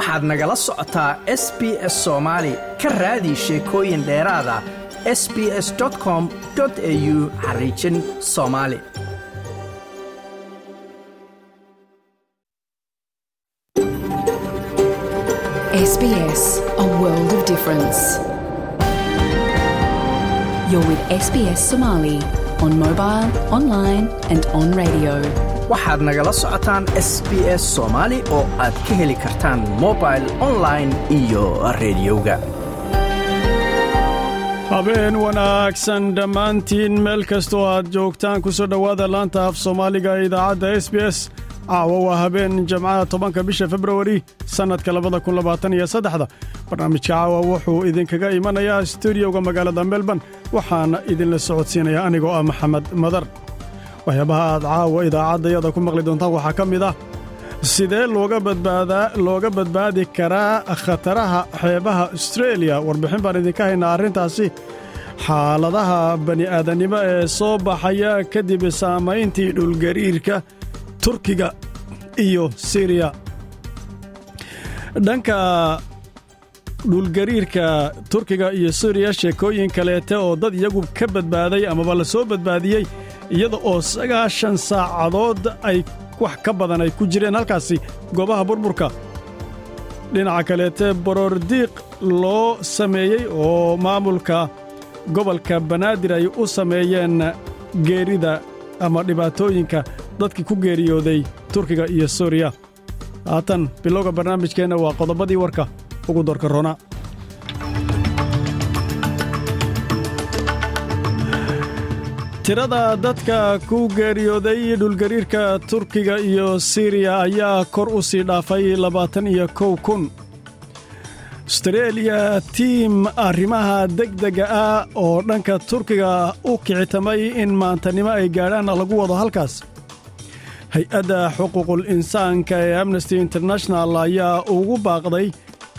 waxaad nagala socotaa s b s soomaali ka raadi sheekooyin dheeraada s b s com au xariijin soomaali on mobile, online, and on radio. waxaad nagala socotaan s b s soomaali oo aad ka heli kartaan mobil online iyo rediyoga habeen wanaagsan dhammaantiin meel kastoo aad joogtaan ku soo dhowaada laanta af soomaaliga ee idaacadda s b s caawa waa habeen jamcaha tobanka bisha februari sannadka labada kun labaatan iyo saddexda. Barnaamijka caawa wuxuu idinkaga imanayaa stuudioga magaalada melbourne waxaana idinla socodsiinaya anigoo ah maxamed madar. Waxyaabaha aad caawa idaacaddayada ku maqli doontaan waxaa ka mid ah sidee looga badbaadi karaa khataraha xeebaha astreeliya warbixin baan idinka haynaa arrintaasi. Xaaladaha bani'aadannimo ee soo baxaya kadib saamayntii dhulgariirka turkiga iyo siriya dhanka dhulgariirka turkiga iyo suriya sheekooyin kaleete oo dad iyagu ka badbaaday amaba la soo badbaadiyey iyada oo sagaashan saacadood ay wax ka badan ay ku jireen. Halkaasi goobaha burburka dhinaca kaleete borordiiq loo sameeyey oo maamulka gobolka banaadir ay u sameeyeen geerida ama dhibaatooyinka dadkii ku geeriyooday turkiga iyo suuriya haatan bilowga barnaamijkeenna waa qodobadii warka ugu doorka rona tirada dadka ku geeriyooday dhulgariirka turkiga iyo siriya ayaa kor u sii dhaafay labaatan iyo kow kun astreeliya tiim arrimaha degdega ah oo dhanka turkiga u kicitamay in maantanimo ay gaadhaan lagu wado halkaas. Hay'adda xuquuqul insaanka ee amnesty international ayaa ugu baaqday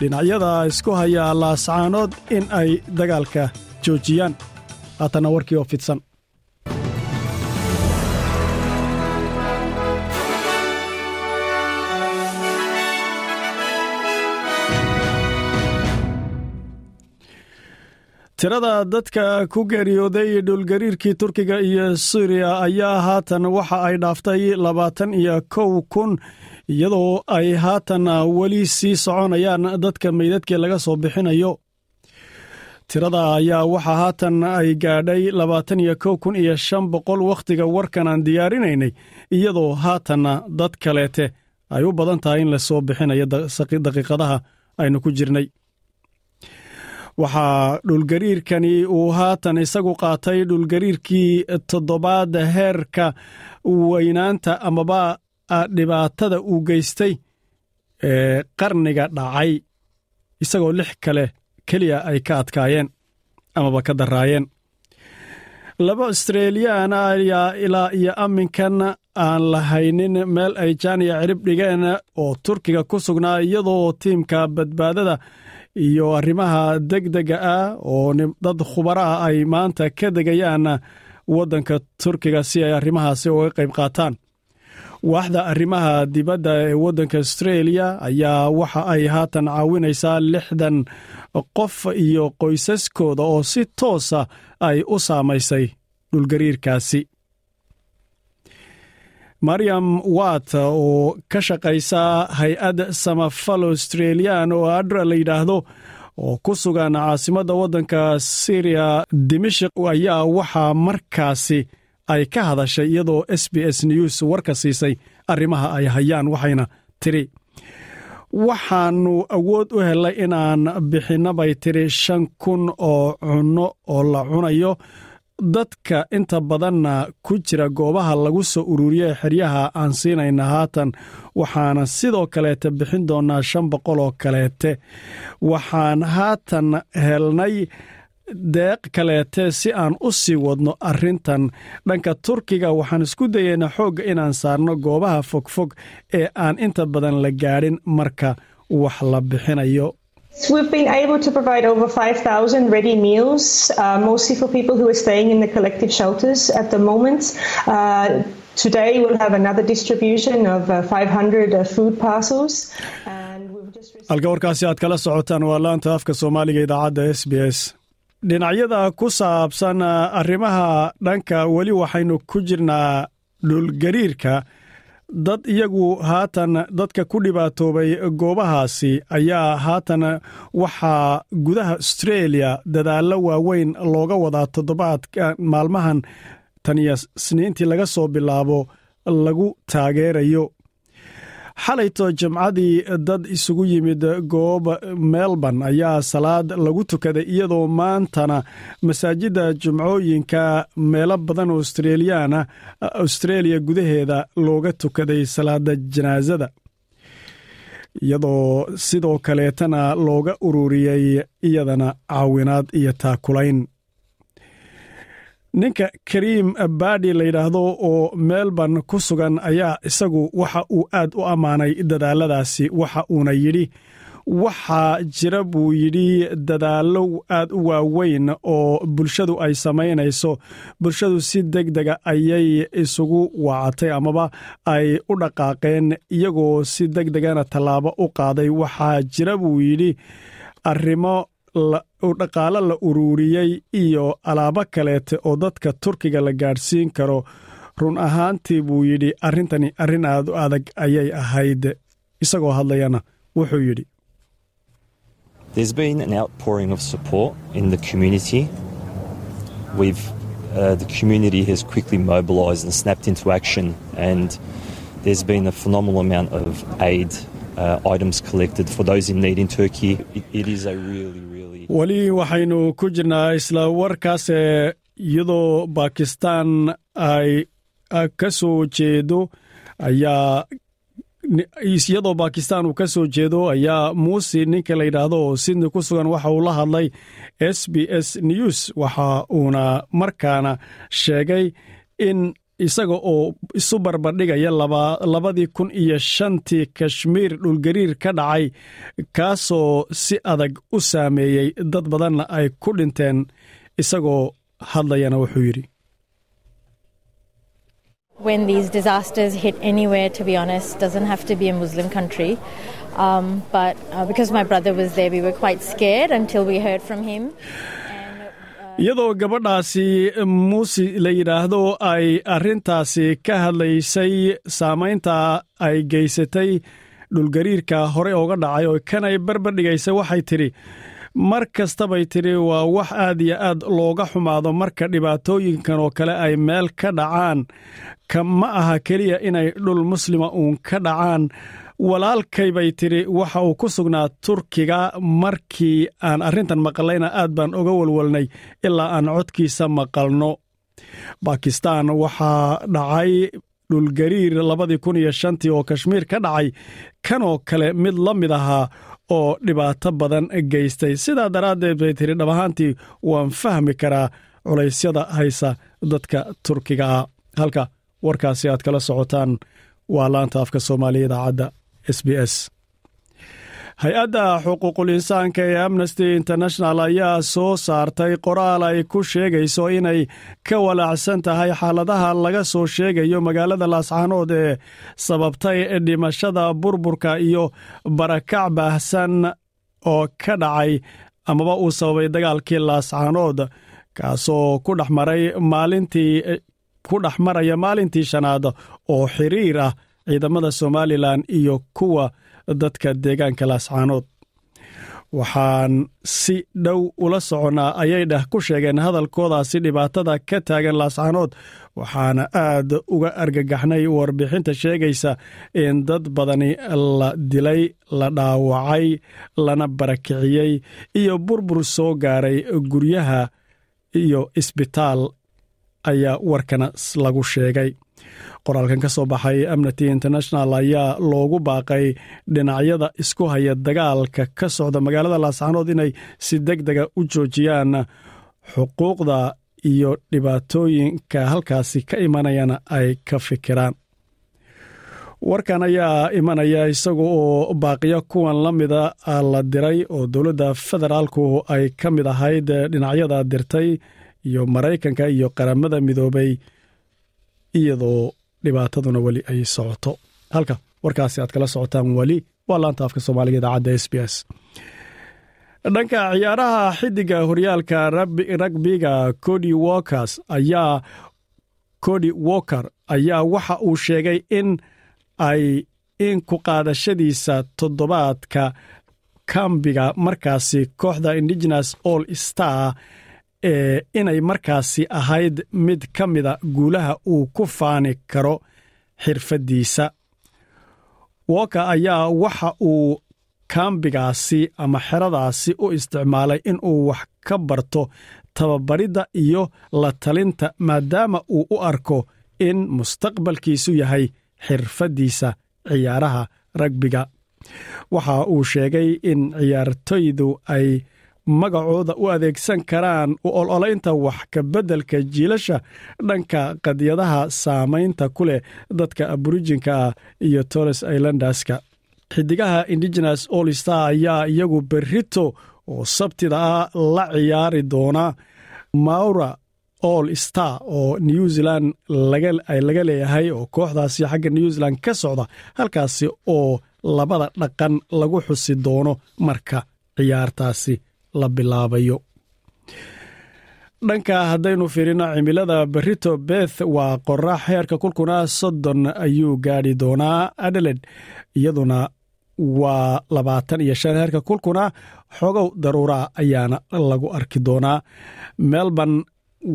dhinacyada isku haya laascaanood in ay dagaalka joojiyaan. Haatanna warkii oo fidsan tirada dadka ku geeriyooday dhulgariirkii turkiga iyo suriya ayaa haatan waxa ay dhaaftay labaatan iyo kow kun iyadoo ay haatan weli sii soconayaan dadka meydadkii laga soo bixinayo. Tirada ayaa waxa haatan ay gaadhay labaatan iyo kow kun iyo shan boqol wakhtiga warkan aan diyaarinaynay iyadoo haatanna dad kaleete ay u badan tahay in la soo bixinayo daqiiqadaha aynu ku jirnay waxaa dhulgariirkani uu haatan isagu qaatay dhulgariirkii toddobaad heerka weynaanta amaba dhibaatada uu geystay ee qarniga dhacay isagoo lix kale keliya ay ka adkaayeen amaba ka daraayeen. Laba astreeliyaan ayaa ilaa iyo amminkan aan lahaynin meel ay jaaniya cirib dhigeen oo turkiga ku sugnaa iyadoo tiimka badbaadada iyo arrimaha degdega ah oo dad khubara ah ay maanta ka degayaan waddanka turkiga si ay arrimahaasi uga qayb qaataan. Waaxda arrimaha dibadda ee waddanka astreeliya ayaa waxa ay haatan caawinaysaa lixdan qof iyo qoysaskooda oo si toosa ay u saamaysay dhulgariirkaasi mariam wat oo ka shaqaysa hay'ad samafalo australiyan oo adra la yidhaahdo oo ku sugan caasimadda waddanka syriya dimashik ayaa waxaa markaasi ay ka hadashay iyadoo s b s news warka siisay arrimaha ay hayaan waxayna tiri waxaannu awood u helay inaan bixinno bay tiri shan kun oo cunno oo la cunayo dadka inta badanna ku jira goobaha lagu soo ururiye xeryaha aan siinayna haatan waxaana sidoo kaleete bixin doonnaa shan boqol oo kaleete. Waxaan haatan helnay deeq kaleete si aan u sii wadno arrintan. Dhanka turkiga waxaan isku dayeynaa xoogga inaan saarno goobaha fogfog ee aan inta badan la gaadhin marka wax la bixinayo We've been able to provide over 5,000 ready meals, uh, mostly for people who are staying in the collective shelters at the moment. Uh, today we'll have another distribution of uh, 500 food parcels. Halka warkaasi aad kala socotaan waa laanta afka soomaaliga idaacadda s b s dhinacyada ku saabsan arrimaha dhanka weli waxaynu ku jirnaa dhulgariirka dad iyagu haatan dadka ku dhibaatoobay goobahaasi ayaa haatan waxaa gudaha austreeliya dadaallo waaweyn looga wadaa toddobaadka maalmahan taniyo sniintii laga soo bilaabo lagu taageerayo xalayto jimcadii dad isugu yimid goob melbourne ayaa salaad lagu tukaday iyadoo maantana masaajidda jimcooyinka meelo badan australiyaana austraeliya gudaheeda looga tukaday salaada janaasada iyadoo sidoo kaleetana looga ururiyey iyadana caawinaad iyo taakulayn ninka kariim baadi la yidhaahdo oo melbourne ku sugan ayaa isagu waxa uu aad u ammaanay dadaaladaasi waxa uuna yidhi waxaa jira buu yidhi dadaallo aad u waaweyn oo bulshadu ay samaynayso. Bulshadu si deg dega ayay isugu wacatay amaba ay u dhaqaaqeen iyagoo si deg degana tallaabo u qaaday. Waxaa jira buu yidhi arrimo dhaqaalo la uruuriyey iyo alaabo kaleete oo dadka turkiga la gaadhsiin karo. Run ahaantii buu yidhi arrintani arrin aad u adag ayay ahayd isagoo hadlayana wuxuu yidhi Weli waxaynu ku jirnaa isla warkaase iyadoo bakistan ay ka soo jeedo ayaa iyadoo bakistan uu ka soo jeedo ayaa muusi ninka la yidhaahdo oo sydney ku sugan waxa uu la hadlay s b s news waxa uuna markaana sheegay in isaga oo isu barbardhigaya labadii kun iyo shantii kashmiir dhulgariir ka dhacay kaasoo si adag u saameeyey dad badanna ay ku dhinteen isagoo hadlayana wuxuu yidhi iyadoo gabadhaasi muusi la yidhaahdo ay arrintaasi ka hadlaysay saamaynta ay geysatay dhulgariirka hore ooga dhacay oo kanay barbardhigaysay waxay tidhi mar kastabay tidhi waa wax aad iyo aad looga xumaado marka dhibaatooyinkan oo kale ay meel ka dhacaan. Ka ma aha keliya inay dhul muslima uun ka dhacaan walaalkay bay tidhi waxa uu ku sugnaa turkiga markii aan arrintan maqallayna aad baan oga walwalnay ilaa aan codkiisa maqalno. Bakistan waxaa dhacay dhulgariir labadii kun iyo shantii oo kashmiir ka dhacay kanoo kale mid la mid ahaa oo dhibaato badan geystay. Sidaa daraaddeed bay tidhi dhab ahaantii waan fahmi karaa culaysyada haysa dadka turkiga ah. Halka warkaasi aad kala socotaan waa laanta afka soomaaliya idaacadda s b s. Hay'adda xuquuqul insaanka ee amnesty international ayaa soo saartay qoraal ay ku sheegayso inay ka walaacsan tahay xaaladaha laga soo sheegayo magaalada laascaanood ee sababtay dhimashada burburka iyo barakac baahsan oo ka dhacay amaba uu sababay dagaalkii laascaanood kaasoo ku dhex maray maalintii ku dhex maraya maalintii shanaad oo xiriir ah ciidamada somalilan iyo kuwa dadka deegaanka laascaanood waxaan si dhow ula soconnaa ayay dheh ku sheegeen hadalkoodaasi dhibaatada ka taagan laascaanood waxaana aad uga argagaxnay warbixinta sheegaysa in dad badani la dilay la dhaawacay lana barakiciyey iyo burbur soo gaaray guryaha iyo isbitaal ayaa warkana lagu sheegay qoraalkan ka soo baxay amnesty international ayaa loogu baaqay dhinacyada isku haya dagaalka ka socda magaalada laascaanood inay si deg dega u joojiyaan xuquuqda iyo dhibaatooyinka halkaasi ka imanayana ay ka fikiraan. Warkan ayaa imanaya isaga oo baaqiyo kuwan la mida la diray oo dowladda federaalku ay ka mid ahayd dhinacyada dirtay iyo maraykanka iyo qaramada midoobay iyadoo dhibaataduna weli ay socoto. Halka warkaasi aad kala socotaan weli waa laanta afka soomaaliga idaacadda s b s. Dhanka ciyaaraha xidiga horyaalka ragbiga cody walkers ayaa cody walker ayaa waxa uu sheegay in ay in ku qaadashadiisa toddobaadka kambiga markaasi kooxda indigenous all star inay markaasi ahayd mid ka mida guulaha uu ku faani karo xirfaddiisa walker ayaa waxa uu kambigaasi ama xeradaasi u isticmaalay in uu wax ka barto tababaridda iyo la talinta maadaama uu u arko in mustaqbalkiisu yahay xirfaddiisa ciyaaraha ragbiga waxa uu sheegay in ciyaartoydu ay magacooda u adeegsan karaan u ololaynta wax ka beddelka jiilasha dhanka qadiyadaha saamaynta ku leh dadka aborijinka ah iyo torres islanderska xidigaha indigenous olstar ayaa iyagu berrito oo sabtida ah la ciyaari doona maura all star oo new zealand ay laga leeyahay oo kooxdaasi xagga new zealand ka socda halkaasi oo labada dhaqan lagu xusi doono marka ciyaartaasi la bilaabayo. Dhanka haddaynu fiirino cimilada berrito beth waa qorax heerka kulkuna soddon ayuu gaadhi doonaa adeled iyaduna waa labaatan iyo shan heerka kulkuna xogow daruuraa ayaana lagu arki doonaa. Melbourne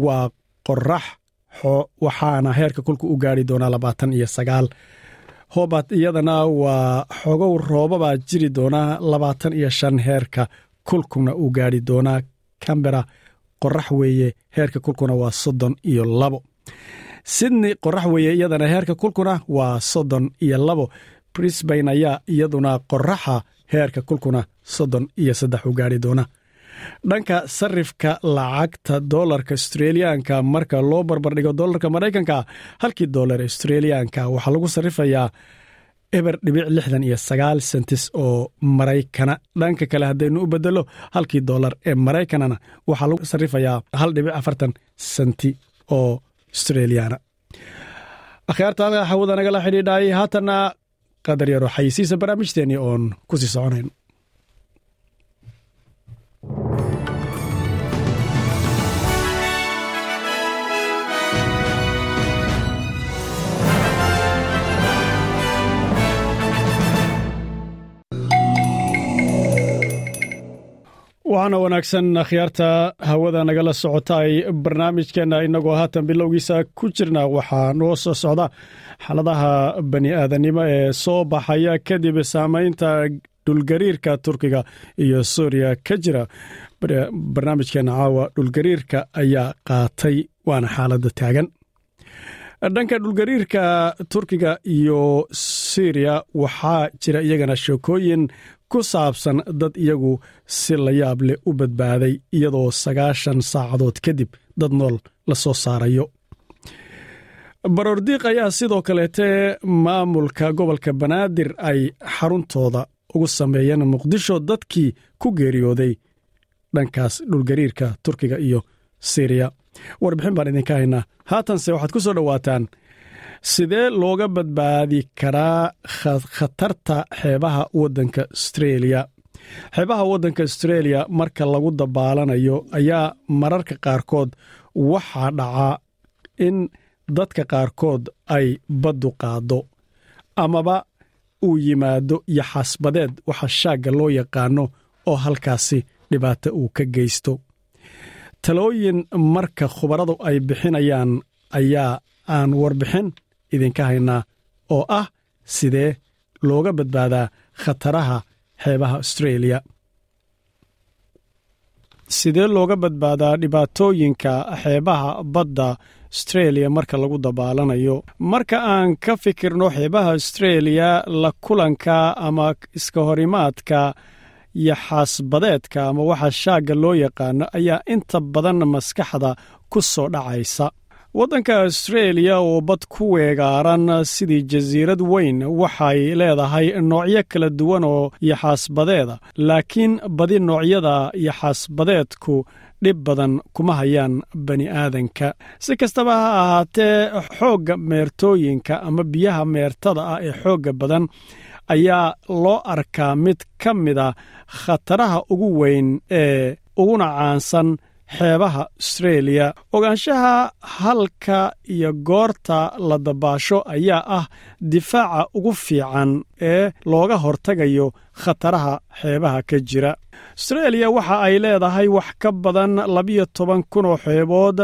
waa qorax waxaana heerka kulka u gaari doonaa labaatan iyo sagaal. Hobart iyadana waa xogow roobabaa jiri doonaa labaatan iyo shan heerka kulkuna uu gaari doonaa cambera qorax weeye heerka kulkuna waa soddon iyo labo. Sydney qorax weeye iyadana heerka kulkuna waa soddon iyo labo. Brisbain ayaa iyaduna qoraxa heerka kulkuna soddon iyo saddex u gaari doona dhanka sarifka lacagta dolarka australiyaanka marka loo barbardhigo dolarka maraykanka halkii dolar australiyaanka waxaa lagu sarifayaa eber dhibic lixdan iyo sagaal sentis oo maraykana dhanka kale haddaynu u bedelo halkii dolar ee maraykanana waxaa lagu sarifayaa hal dhibic afartan senti oo australiyaana akhyaarta halka hawada nagala xidhiidhay haatanna qadar yaro xayisiisa barnaamijteennii oon ku sii soconayn waxaana wanaagsan akhyaarta hawada nagala socotay barnaamijkeenna innagoo haatan bilowgiisa ku jirna waxaa noo soo socda xaaladaha bani aadanimo ee soo baxaya kadib saamaynta dhulgariirka turkiga iyo suuriya ka jira. Barnaamijkeenna caawa dhulgariirka ayaa qaatay waana xaaladda taagan. Dhanka dhulgariirka turkiga iyo syriya waxaa jira iyagana sheekooyin ku saabsan dad iyagu si la yaab leh u badbaaday iyadoo sagaashan saacadood kadib dad nool la soo saarayo. Baroordiiq ayaa sidoo kaleete maamulka gobolka banaadir ay xaruntooda ugu sameeyeen muqdisho dadkii ku geeriyooday dhankaas dhulgariirka turkiga iyo siriya warbixin baan idinka haynaa. Haatanse waxaad ku soo dhowaataan sidee looga badbaadi karaa khatarta xeebaha waddanka astreeliya xeebaha waddanka astreeliya marka lagu dabaalanayo ayaa mararka qaarkood waxaa dhacaa in dadka qaarkood ay baddu qaaddo amaba uu yimaado yaxasbadeed waxa shaagga loo yaqaano oo halkaasi dhibaato uu ka geysto. Talooyin marka khubaradu ay bixinayaan ayaa aan warbixin idinka haynaa oo ah sidee looga badbaadaa khataraha xeebaha astreeliya sidee looga badbaadaa dhibaatooyinka xeebaha badda astreeliya marka lagu dabaalanayo? Marka aan ka fikirno xeebaha astreeliya la kulanka ama iska horimaadka yaxaasbadeedka ama waxa shaagga loo yaqaano ayaa inta badan maskaxda ku soo dhacaysa waddanka astreeliya oo bad ku weegaaran sidii jasiirad weyn waxay leedahay noocyo kala duwan oo yaxaasbadeeda laakiin badi noocyada yaxaasbadeedku dhib badan kuma hayaan bani aadanka. Si kastaba ha ahaatee xoogga meertooyinka ama biyaha meertada ah ee xoogga badan ayaa loo arkaa mid ka mida khataraha ugu weyn ee uguna caansan xeebaha astreeliya ogaanshaha halka iyo goorta la dabaasho ayaa ah difaaca ugu fiican ee looga hortagayo khataraha xeebaha ka jira astreeliya waxa ay leedahay wax ka badan labiyo toban kun oo xeebood.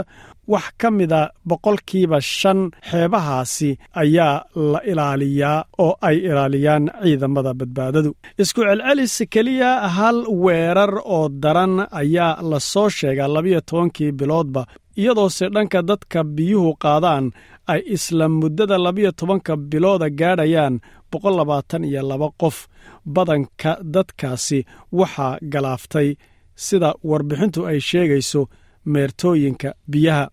Wax ka mida boqolkiiba shan xeebahaasi ayaa la ilaaliyaa oo ay ilaaliyaan ciidamada badbaadadu. Isku celcelis keliya hal weerar oo daran ayaa la soo sheegaa labiyo tobankii biloodba iyadoose dhanka dadka biyuhu qaadaan ay isla muddada labiyo tobanka bilooda gaadhayaan boqol labaatan iyo laba qof badanka dadkaasi waxaa galaaftay sida warbixintu ay sheegayso meertooyinka biyaha.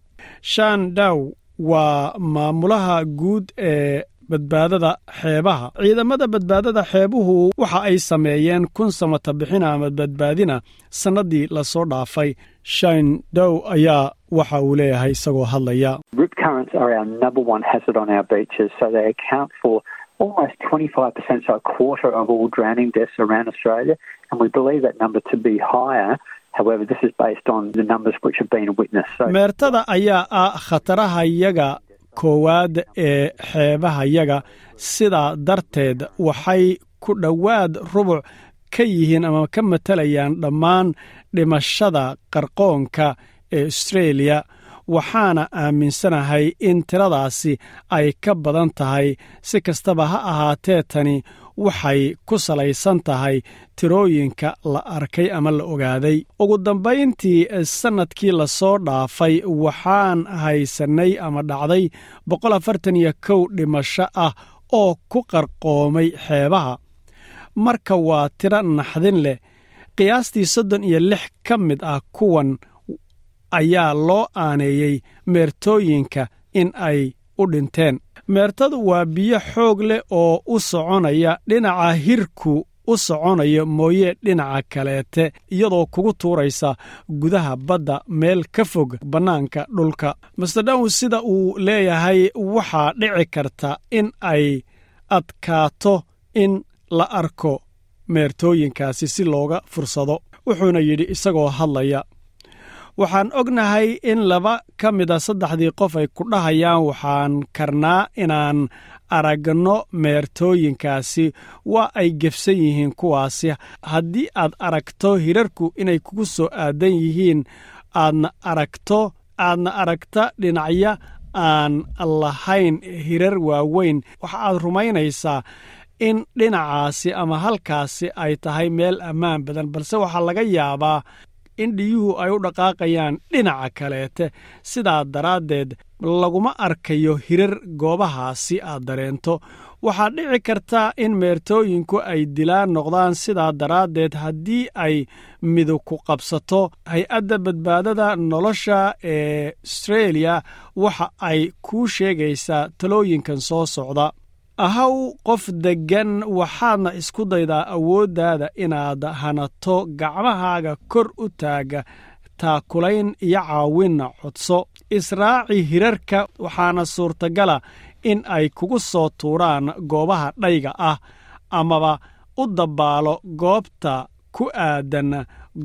Shan daw waa maamulaha guud ee badbaadada xeebaha. Ciidamada badbaadada xeebuhu waxa ay sameeyeen kun samata bixina ama badbaadina sannaddii la soo dhaafay. Shan dow ayaa waxa uu leeyahay isagoo hadlaya almost 25%, so a quarter of all drowning deaths around Australia, and we believe that number to be higher. However, this is based on the numbers which have been witnessed. So, meertada ayaa ah khataraha yaga koowaad ee xeebahayaga sidaa darteed waxay ku dhowaad rubuc ka yihiin ama ka matalayaan dhammaan dhimashada qarqoonka ee astreeliya waxaana aaminsanahay in tiradaasi ay ka badan tahay si kastaba ha ahaatee tani waxay ku salaysan tahay tirooyinka la arkay ama la ogaaday. Ugu dambayntii sannadkii la soo dhaafay waxaan haysannay ama dhacday boqol afartan iyo kow dhimasho ah oo ku qarqoomay xeebaha. Marka waa tiro naxdin leh qiyaastii soddon iyo lix ka mid ah kuwan ayaa loo aaneeyey meertooyinka in ay u dhinteen. Meertadu waa biyo xoog leh oo u soconaya dhinaca hirku u soconaya mooye dhinaca kaleete iyadoo kugu tuuraysa gudaha badda meel ka fog bannaanka dhulka. Masterdown sida uu leeyahay waxaa dhici karta in ay adkaato in la arko meertooyinkaasi si looga fursado wuxuuna yidhi isagoo hadlaya waxaan ognahay in laba ka mida saddexdii qof ay ku dhahayaan waxaan karnaa inaan aragno meertooyinkaasi. Waa ay gefsan yihiin kuwaasi. Haddii aad aragto hirarku inay kugu soo aadan yihiin aadna aragto aadna aragta dhinacya aan lahayn hirar waaweyn. Waxa aad rumaynaysaa in dhinacaasi ama halkaasi ay tahay meel ammaan badan balse waxaa laga yaabaa in dhiyuhu ay u dhaqaaqayaan dhinaca kaleete. Sidaa daraaddeed laguma arkayo hirar goobahaasi aad dareento. Waxaa dhici karta in meertooyinku ay dilaan noqdaan sidaa daraaddeed haddii ay midugku qabsato. Hay'adda badbaadada nolosha ee astreeliya waxa ay kuu sheegaysaa talooyinkan soo socda ahaw qof deggan waxaadna isku daydaa awooddaada inaad hanato gacmahaaga kor u taaga taakulayn iyo caawinna codso. Israaci hirarka waxaana suurtagala in ay kugu soo tuuraan goobaha dhayga ah amaba u dabbaalo goobta ku aadan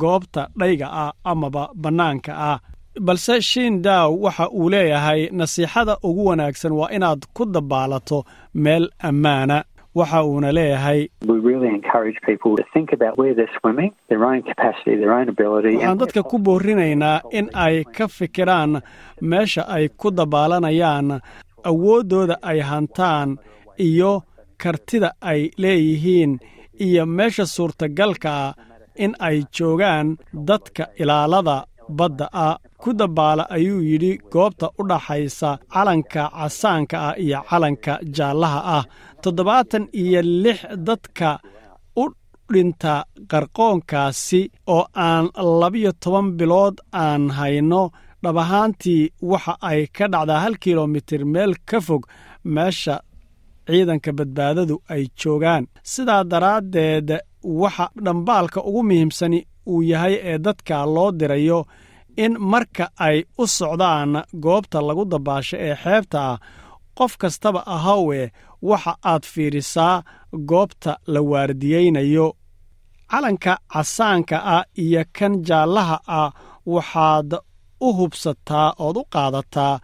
goobta dhayga ah amaba bannaanka ah balse shiindaw waxa uu leeyahay nasiixada ugu wanaagsan waa inaad ku dabbaalato meel ammaana. Waxa uuna leeyahay waxaan dadka ku boorinaynaa in ay ka fikiraan meesha ay ku dabbaalanayaan awooddooda ay hantaan iyo kartida ay leeyihiin iyo meesha suurtagalka ah in ay joogaan dadka ilaalada badda ah ku dabbaala ayuu yidhi goobta u dhaxaysa calanka casaanka ah iyo calanka jaallaha ah. Toddobaatan iyo lix dadka u dhinta qarqoonkaasi oo aan labiyo toban bilood aan hayno dhab ahaantii waxa ay ka dhacdaa hal kilomitir meel ka fog meesha ciidanka badbaadadu ay joogaan. Sidaa daraaddeed waxa dhambaalka ugu muhiimsani uu yahay ee dadka loo dirayo in marka ay u socdaan goobta lagu dabaasho ee xeebta ah qof kastaba ahawe waxa aad fiirisaa goobta la waardiyeynayo calanka casaanka ah iyo kan jaallaha ah waxaad u hubsataa ood u qaadataa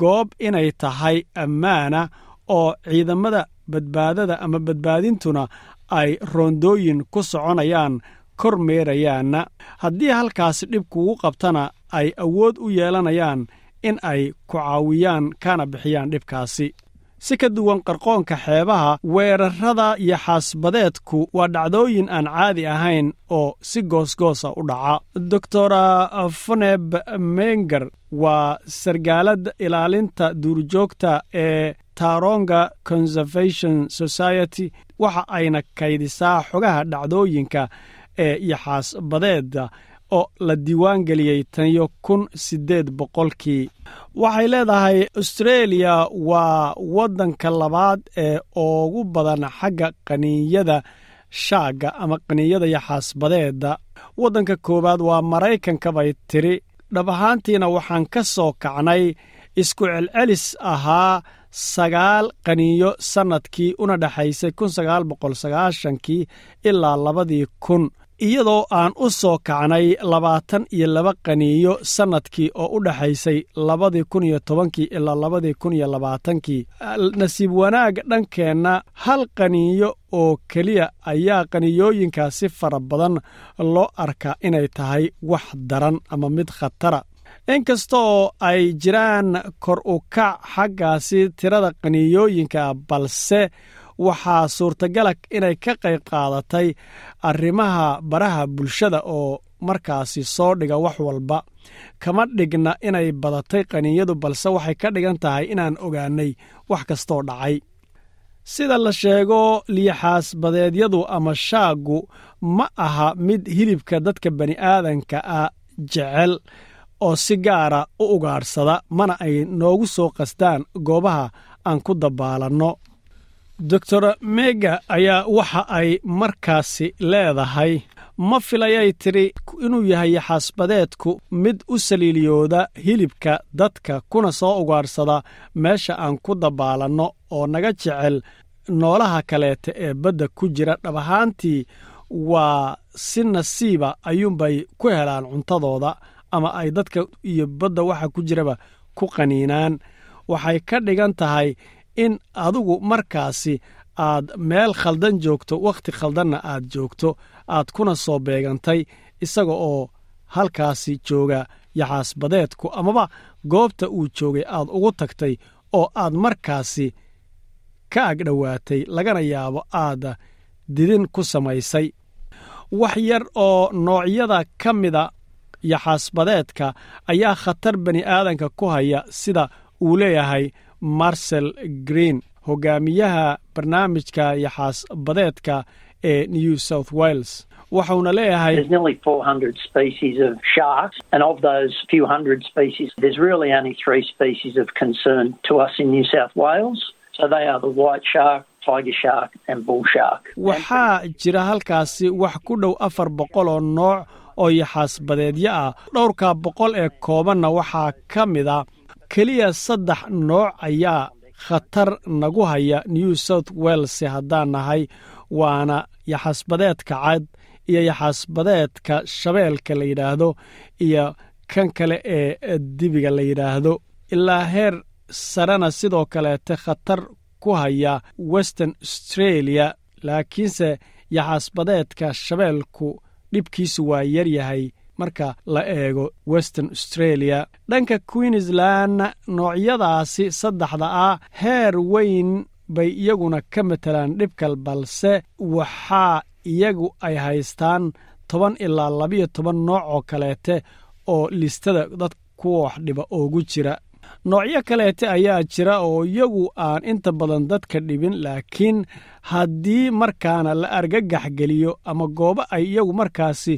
goob inay tahay ammaana oo ciidamada badbaadada ama badbaadintuna ay roondooyin ku soconayaan kor meerayaanna haddii halkaas dhib kugu qabtana ay awood u yeelanayaan in ay ku caawiyaan kana bixiyaan dhibkaasi. Si ka duwan qarqoonka xeebaha weerarrada iyo xaasbadeedku waa dhacdooyin aan caadi ahayn oo si goosgoosa u dhaca. Doctor foneb menger waa sargaalada ilaalinta duurjoogta ee taronga conservation society. Waxa ayna kaydisaa xogaha dhacdooyinka ee iyo xaasbadeeda oo la diiwaan geliyey taniyo kun siddeed boqolkii. Waxay leedahay austreeliya waa waddanka labaad ee ugu badan xagga qaniinyada shaagga ama qaniinyada iyo xaasbadeeda waddanka koowaad waa maraykanka bay tiri. Dhab ahaantiina waxaan ka soo kacnay isku celcelis ahaa sagaal qaniinyo sannadkii una dhexaysay kun sagaal boqol sagaashankii ilaa labadii kun iyadoo aan u soo kacnay labaatan iyo laba qaniinyo sannadkii oo u dhexaysay labadii kun iyo tobankii ilaa labadii kun iyo labaatankii. Nasiib wanaag dhankeenna hal qaniinyo oo keliya ayaa qaniiyooyinkaasi fara badan loo arkaa inay tahay wax daran ama mid khatara. Inkasta oo ay jiraan kor u kac xaggaasi tirada qaniiyooyinka balse waxaa suurtagala inay ka qayb qaadatay arrimaha baraha bulshada oo markaasi soo dhiga wax walba. Kama dhigna inay badatay qaniinyadu balse waxay ka dhigan tahay inaan ogaanay wax kastoo dhacay. Sida la sheego liyaxaasbadeedyadu ama shaaggu ma aha mid hilibka dadka bani'aadanka ah jecel oo si gaara u ugaadhsada mana ay noogu soo qastaan goobaha aan ku dabaalanno doctor mega ayaa waxa ay markaasi leedahay. Ma filayay tidhi inuu yahay xaasbadeedku mid u saliiliyooda hilibka dadka kuna soo ugaadhsada meesha aan ku dabaalanno oo naga jecel noolaha kaleeta ee badda ku jira. Dhab ahaantii waa si nasiiba ayuunbay ku helaan cuntadooda ama ay dadka iyo badda waxa ku jiraba ku qaniinaan. Waxay ka dhigan tahay in adigu markaasi aad meel khaldan joogto wakhti khaldanna aad joogto aad kuna soo beegantay isaga oo halkaasi jooga yaxaasbadeedku amaba goobta uu joogay aad ugu tagtay oo aad markaasi ka agdhowaatay lagana yaabo aad didin ku samaysay. Wax yar oo noocyada ka mida yaxaasbadeedka ayaa khatar bani aadanka ku haya sida uu leeyahay marsel green hogaamiyaha barnaamijka yaxaasbadeedka ee new south wales wuxuuna leeyahay There's nearly 400 species of sharks, and of those few hundred species, there's really only three species of concern to us in New South Wales. So they are the white shark, tiger shark, and bull shark. waxaa jira halkaasi wax ku dhow afar boqol oo nooc oo yaxaasbadeedyo ah dhowrka boqol ee koobanna waxaa ka mid a keliya saddex nooc ayaa khatar nagu haya new south wales haddaan nahay waana yaxaasbadeedka cad iyo yaxaasbadeedka shabeelka la yidhaahdo iyo kan kale ee dibiga la yidhaahdo. Ilaa heer sarena sidoo kaleete khatar ku haya western australia laakiinse yaxaasbadeedka shabeelku dhibkiisu waa yar yahay marka la eego western australia. Dhanka queensland noocyadaasi saddexda ah heer weyn bay iyaguna ka matelaan dhibkal balse waxaa iyagu ay haystaan toban ilaa labiyo toban nooc oo kaleete oo listada dad kuwa wax dhiba oogu jira. Noocyo kaleete ayaa jira oo iyagu aan inta badan dadka dhibin laakiin haddii markaana la argagax geliyo ama goobo ay iyagu markaasi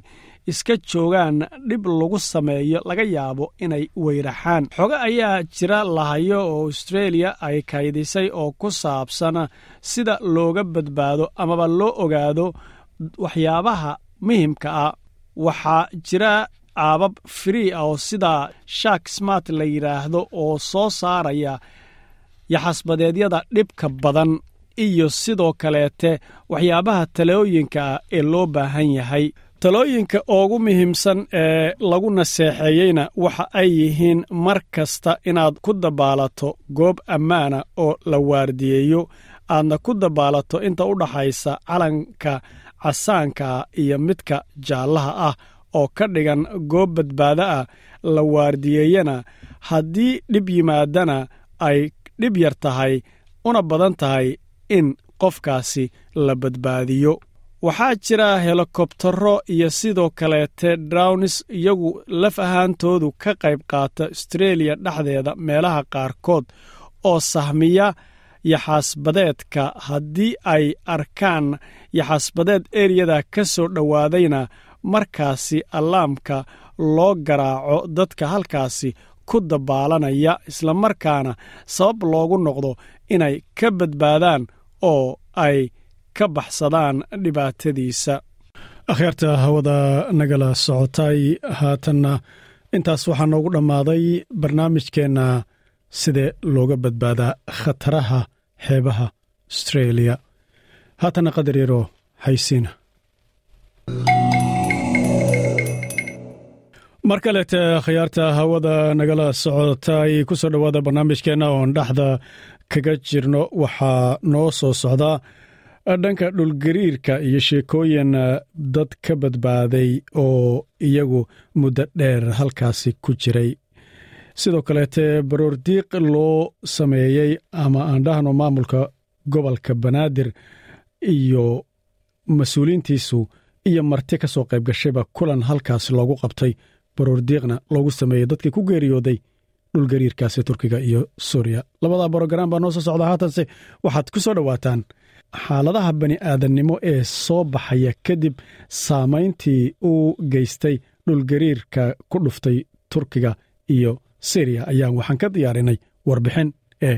iska joogaan dhib lagu sameeyo laga yaabo inay weyraxaan. Xogo ayaa jira lahayo oo australia ay kaydisay oo ku saabsan sida looga badbaado amaba loo ogaado waxyaabaha muhimka ah. Waxaa jira aabab free ah oo sida shark smart la yidhaahdo oo soo saaraya yaxasbadeedyada dhibka badan iyo sidoo kaleete waxyaabaha talooyinka ah ee loo baahan yahay talooyinka ugu muhiimsan ee lagu naseexeeyeyna waxa ay yihiin mar kasta inaad ku dabaalato goob ammaana oo la waardiyeeyo. Aadna ku dabaalato inta u dhaxaysa calanka casaanka iyo midka jaallaha ah oo ka dhigan goob badbaado ah la waardiyeeyana haddii dhib yimaadana ay dhib yar tahay una badan tahay in qofkaasi la badbaadiyo waxaa jira helikobtaro iyo sidoo kaleete drownis iyagu laf ahaantoodu ka qayb qaata astreeliya dhexdeeda meelaha qaarkood oo sahmiya yaxaasbadeedka haddii ay arkaan yaxaasbadeed eriyada ka soo dhowaadayna markaasi allaamka loo garaaco dadka halkaasi ku dabaalanaya islamarkaana sabab loogu noqdo inay ka badbaadaan oo ay ka baxsadaan dhibaatadiisa. Akhyaarta hawada nagala socotay haatanna intaas waxaa noogu dhammaaday barnaamijkeenna sidee looga badbaadaa khataraha xeebaha astreeliya haatanna qadar yaro haysiina mar kaleete khiyaarta hawada nagala socotay ku soo dhowaada barnaamijkeenna oon dhexda kaga jirno waxaa noo soo socdaa dhanka dhulgariirka iyo sheekooyin dad ka badbaaday oo iyagu muddo dheer halkaasi ku jiray. Sidoo kaleete baroordiiq loo sameeyey ama aan dhahno maamulka gobolka banaadir iyo mas'uuliintiisu iyo marti ka soo qayb gashayba kulan halkaas loogu qabtay. Baroordiiqna loogu sameeyey dadkii ku geeriyooday dhulgariirkaasi turkiga iyo suuriya. Labadaa borograam baa noo soo socda haatanse waxaad ku soo dhowaataan xaaladaha bani aadannimo ee soo baxaya kadib saamayntii uu geystay dhulgariirka ku dhuftay turkiga iyo siriya ayaan waxaan ka diyaarinay warbixin ee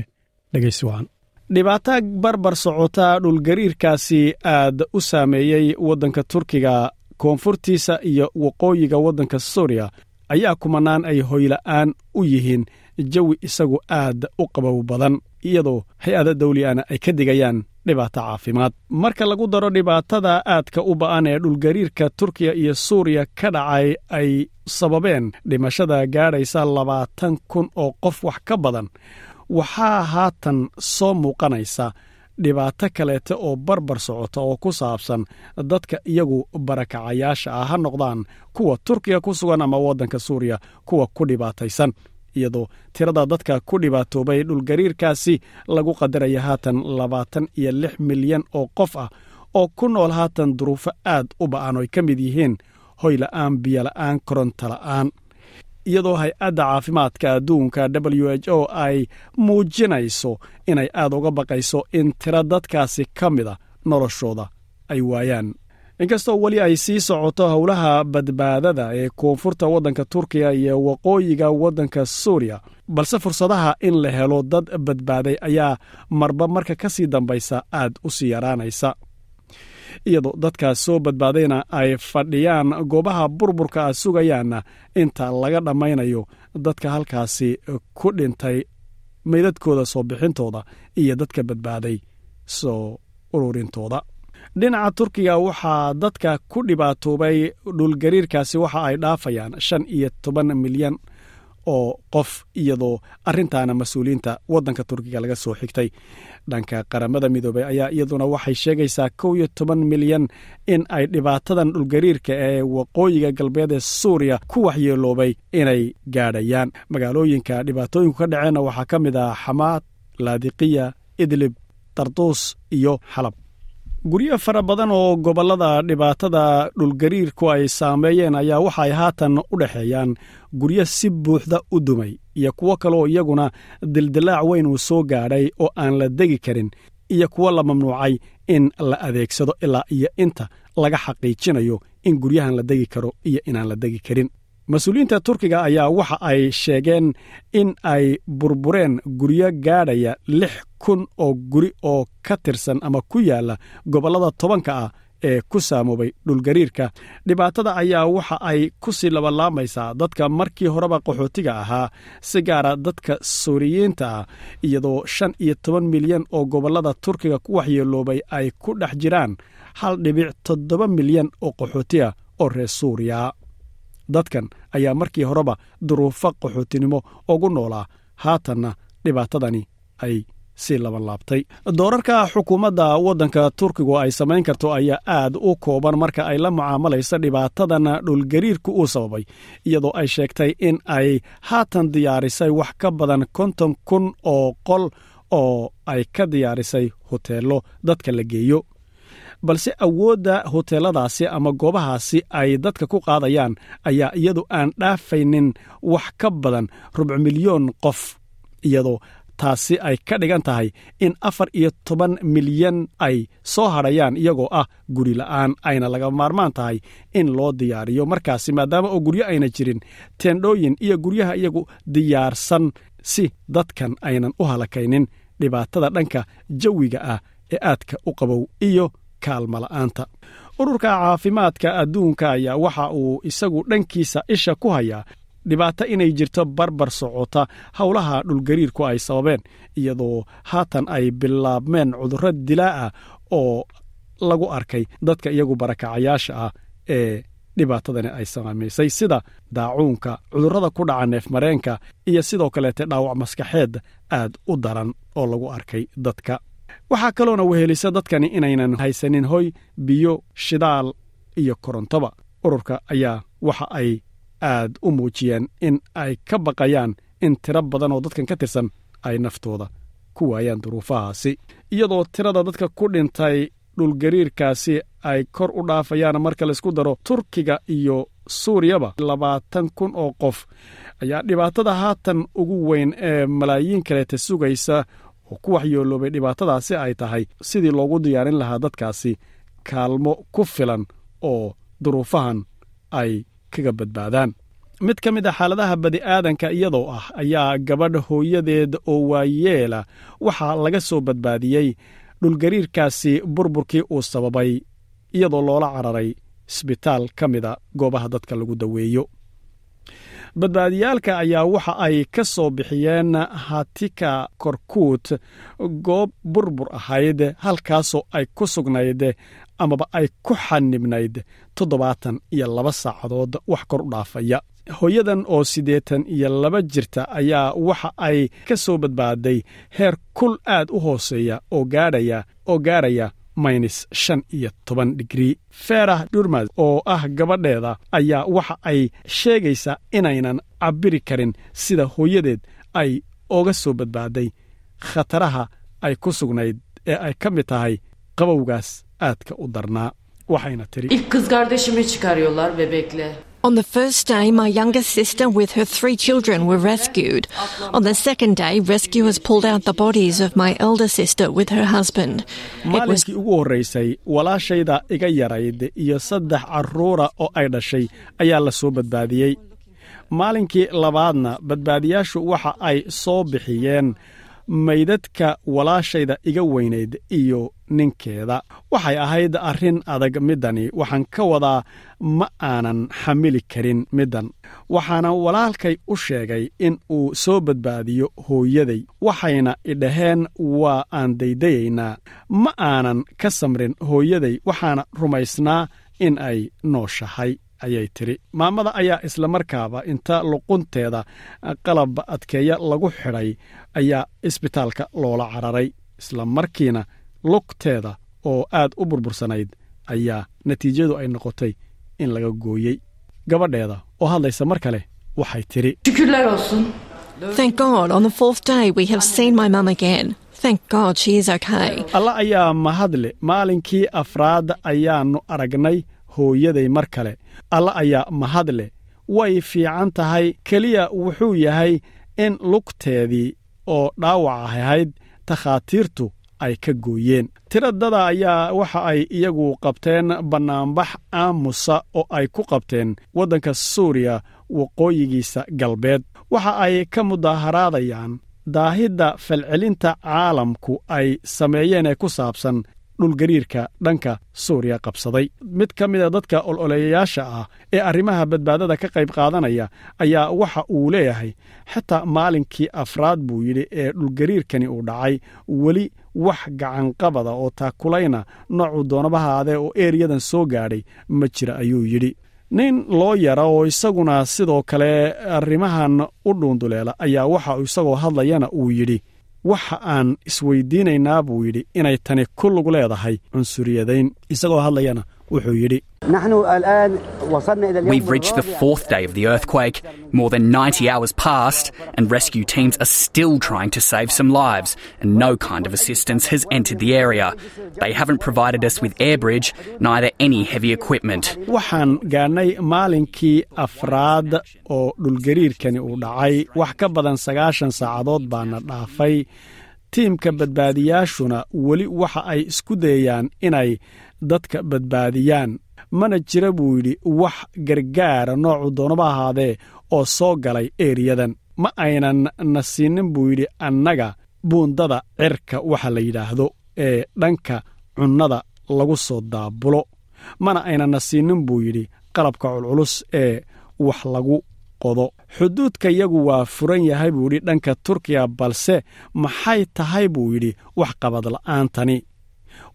dhegaysi wacan dhibaato barbar socota dhulgariirkaasi aad u saameeyey waddanka turkiga koonfurtiisa iyo waqooyiga waddanka suuriya ayaa kumanaan ay hoyla'aan u yihiin jawi isagu aad u qabow badan iyadoo hay'ada dawliana ay ka digayaan dhibaato caafimaad. Marka lagu daro dhibaatada aadka u ba'an ee dhulgariirka turkiya iyo suuriya ka dhacay ay sababeen dhimashada gaadhaysa labaatan kun oo qof wax ka badan. Waxaa haatan soo muuqanaysa dhibaato kaleete oo barbar socota oo ku saabsan dadka iyagu barakacayaasha ah ha noqdaan kuwa turkiya ku sugan ama waddanka suuriya kuwa ku dhibaataysan iyadoo tirada dadka ku dhibaatoobay dhulgariirkaasi lagu qadaraya haatan labaatan iyo lix milyan oo qof ah oo ku nool haatan duruufo aad u ba'an oy ka mid yihiin hoyla'aan biyola'aan korontala'aan iyadoo hay'adda caafimaadka adduunka w h o ay muujinayso inay aad uga baqayso in tiro dadkaasi ka mida noloshooda ay waayaan inkastoo weli ay sii socoto howlaha badbaadada ee koonfurta waddanka turkiya iyo waqooyiga waddanka suuriya balse fursadaha in la helo dad badbaaday ayaa marba marka ka sii dambaysa aad u sii yaraanaysa. Iyadoo dadkaas soo badbaadayna ay fadhiyaan goobaha burburka a sugayaanna inta laga dhammaynayo dadka halkaasi ku dhintay meydadkooda soo bixintooda iyo dadka badbaaday soo ururintooda dhinaca turkiga waxaa dadka ku dhibaatoobay dhulgariirkaasi waxa ay dhaafayaan shan iyo toban milyan oo qof iyadoo arrintaana mas'uuliyiinta waddanka turkiga laga soo xigtay. Dhanka qaramada midoobey ayaa iyaduna waxay sheegaysaa kow iyo toban milyan in ay dhibaatadan dhulgariirka ee waqooyiga galbeed ee suuriya ku waxyeeloobay inay gaadhayaan. Magaalooyinka dhibaatooyinku ka dhaceenna waxaa ka mid ah xamaad laadiqiya idlib darduus iyo xalab guryo fara badan oo gobollada dhibaatada dhulgariirku ay saameeyeen ayaa waxaay haatan u dhexeeyaan guryo si buuxda u dumay iyo kuwo kaleoo iyaguna dildilaac weyn uu soo gaadhay oo aan la degi karin iyo kuwo la mamnuucay in la adeegsado ilaa iyo inta laga xaqiijinayo in guryahan la degi karo iyo inaan la degi karin mas'uuliyiinta turkiga ayaa waxa ay sheegeen in ay burbureen guryo gaadhaya lix kun oo guri oo ka tirsan ama ku yaalla gobollada tobanka ah ee ku saamoobay dhulgariirka. Dhibaatada ayaa waxa ay ku sii labalaamaysaa dadka markii horeba qaxootiga ahaa si gaara dadka suuriyiinta ah iyadoo shan iyo toban milyan oo gobollada turkiga ku waxyeeloobay ay ku dhex jiraan hal dhibic toddoba milyan oo qaxootiga oo reer suuriya dadkan ayaa markii horeba duruufo qaxootinimo ugu noolaa. Haatanna dhibaatadani ay sii labanlaabtay doorarka xukuumadda waddanka turkigu ay samayn karto ayaa aad u kooban marka ay la mucaamalaysa dhibaatadan dhulgariirku uu sababay iyadoo ay sheegtay in ay haatan diyaarisay wax ka badan konton kun oo qol oo ay ka diyaarisay hoteello dadka la geeyo balse awoodda hoteeladaasi ama goobahaasi ay dadka ku qaadayaan ayaa iyadu aan dhaafaynin wax ka badan rubuc milyoon qof iyadoo taasi ay ka dhigan tahay in afar iyo toban milyan ay soo hadhayaan iyagoo ah guri la'aan. Ayna laga maarmaan tahay in loo diyaariyo markaasi maadaama oo guryo ayna jirin teendhooyin iyo guryaha iyagu diyaarsan si dadkan aynan u halakaynin. Dhibaatada dhanka jawiga ah ee aadka u qabow iyo kaalmala'aanta ururka caafimaadka adduunka ayaa waxa uu isagu dhankiisa isha ku hayaa dhibaato inay jirto barbar socota howlaha dhulgariirku ay sababeen iyadoo haatan ay bilaabmeen cudurro dilaa ah oo lagu arkay dadka iyagu barakacayaasha ah ee dhibaatadani ay saamaysay sida daacuunka cudurrada ku dhaca neefmareenka iyo sidoo kaleete dhaawac maskaxeed aad u daran oo lagu arkay dadka waxaa kaloona wehelisa dadkani inaynan haysanin hoy biyo shidaal iyo korontoba ururka ayaa waxa ay aad u muujiyeen in ay ka baqayaan in tiro badan oo dadkan ka tirsan ay naftooda ku waayaan duruufahaasi. Iyadoo tirada dadka ku dhintay dhulgariirkaasi ay kor u dhaafayaan marka laysku daro turkiga iyo suuriyaba labaatan kun oo qof ayaa dhibaatada haatan ugu weyn ee malaayiin kaleeta sugaysa oo ku waxyooloobay dhibaatadaasi ay tahay sidii loogu diyaarin lahaa dadkaasi kaalmo ku filan oo duruufahan ay kaga badbaadaan. Mid ka mid a xaaladaha badi'aadanka iyadoo ah ayaa gabadh hooyadeed oo waayeela waxaa laga soo badbaadiyey dhulgariirkaasi burburkii uu sababay iyadoo loola cararay isbitaal ka mida goobaha dadka lagu daweeyo badbaadiyaalka ayaa waxa ay ka soo bixiyeen hatika korkuut goob burbur ahayd halkaasoo ay ku sugnayd amaba ay ku xanibnayd toddobaatan iyo laba saacadood wax kor u dhaafaya. Hooyadan oo siddeetan iyo laba jirta ayaa waxa ay ka soo badbaaday heer kul aad u hooseeya oo gaadhaya oo gaaraya maynis shan iyo toban digrii ferah dhurmad oo ah gabadheeda ayaa waxa ay sheegaysaa inaynan cabbiri karin sida hooyadeed ay oga soo badbaaday khataraha ay ku sugnayd ee ay ka mid tahay qabowgaas aadka u darnaa. Waxayna tiri On the first day, my younger sister with her three children were rescued. On the second day, rescuers pulled out the bodies of my elder sister with her husband. Maalinkii ugu horraysay walaashayda iga yarayd iyo saddex carruura oo ay dhashay ayaa la soo badbaadiyey maalinkii labaadna badbaadiyaashu waxa ay soo bixiyeen maydadka walaashayda iga weynayd iyo ninkeeda. Waxay ahayd arrin adag middani waxaan ka wadaa ma aanan xamili karin middan. Waxaana walaalkay u sheegay in uu soo badbaadiyo hooyaday. Waxayna idhaheen waa aan daydayaynaa. Ma aanan ka samrin hooyaday waxaana rumaysnaa in ay nooshahay ayay tidhi maamada ayaa islamarkaaba inta luqunteeda qalab adkeeya lagu xidhay ayaa isbitaalka loola cararay isla markiina lugteeda oo aad u burbursanayd ayaa natiijadu ay noqotay in laga gooyey gabadheeda oo hadlaysa mar kale waxay tidhi Şükürler olsun. Thank God, on the fourth day, we have seen my mum again. Thank God she is okay. alla ayaa mahadle maalinkii afraad ayaannu aragnay hooyaday mar kale alla ayaa mahadle. Way fiican tahay keliya wuxuu yahay in lugteedii oo dhaawac ahayd takhaatiirtu ay ka gooyeen. Tiradada ayaa waxa ay iyagu qabteen bannaanbax aamusa oo ay ku qabteen waddanka suuriya waqooyigiisa galbeed. Waxa ay ka mudaharaadayaan daahidda falcelinta caalamku ay sameeyeen ee ku saabsan dhulgariirka dhanka suuriya qabsaday. Mid ka mida dadka ololeeyayaasha ah ee arrimaha badbaadada ka qayb qaadanaya ayaa waxa uu leeyahay xitaa maalinkii afraad buu yidhi ee dhulgariirkani uu dhacay weli wax gacanqabada oo taakulayna noocuu doonabahaadee oo eeriyadan soo gaadhay ma jira ayuu yidhi. Nin loo yara oo isaguna sidoo kale arrimahan u dhuunduleela ayaa waxa isagoo hadlayana uu yidhi waxa aan isweydiinaynaa buu yidhi inay tani ku lug leedahay cunsuriyadayn. Isagoo hadlayana wuxuu yidhi We've reached the fourth day of the earthquake. More than 90 hours passed, and rescue teams are still trying to save some lives, and no kind of assistance has entered the area. They haven't provided us with air bridge, neither any heavy equipment. waxaan gaadhnay maalinkii afraad oo dhulgariirkani uu dhacay wax ka badan sagaashan saacadood baana dhaafay tiimka badbaadiyaashuna weli waxa ay isku dayayaan inay dadka badbaadiyaan mana jira buu yidhi wax gargaara noocu doonaba ahaadee oo soo galay eeriyadan ma aynan na siinin buu yidhi annaga buundada cirka waxa la yidhaahdo ee dhanka cunnada lagu soo daabulo. Mana aynan na siinin buu yidhi qalabka culculus ee wax lagu qodo. Xuduudka yagu waa furan yahay buu yidhi dhanka turkiya balse maxay tahay? buu yidhi wax qabadla'aantani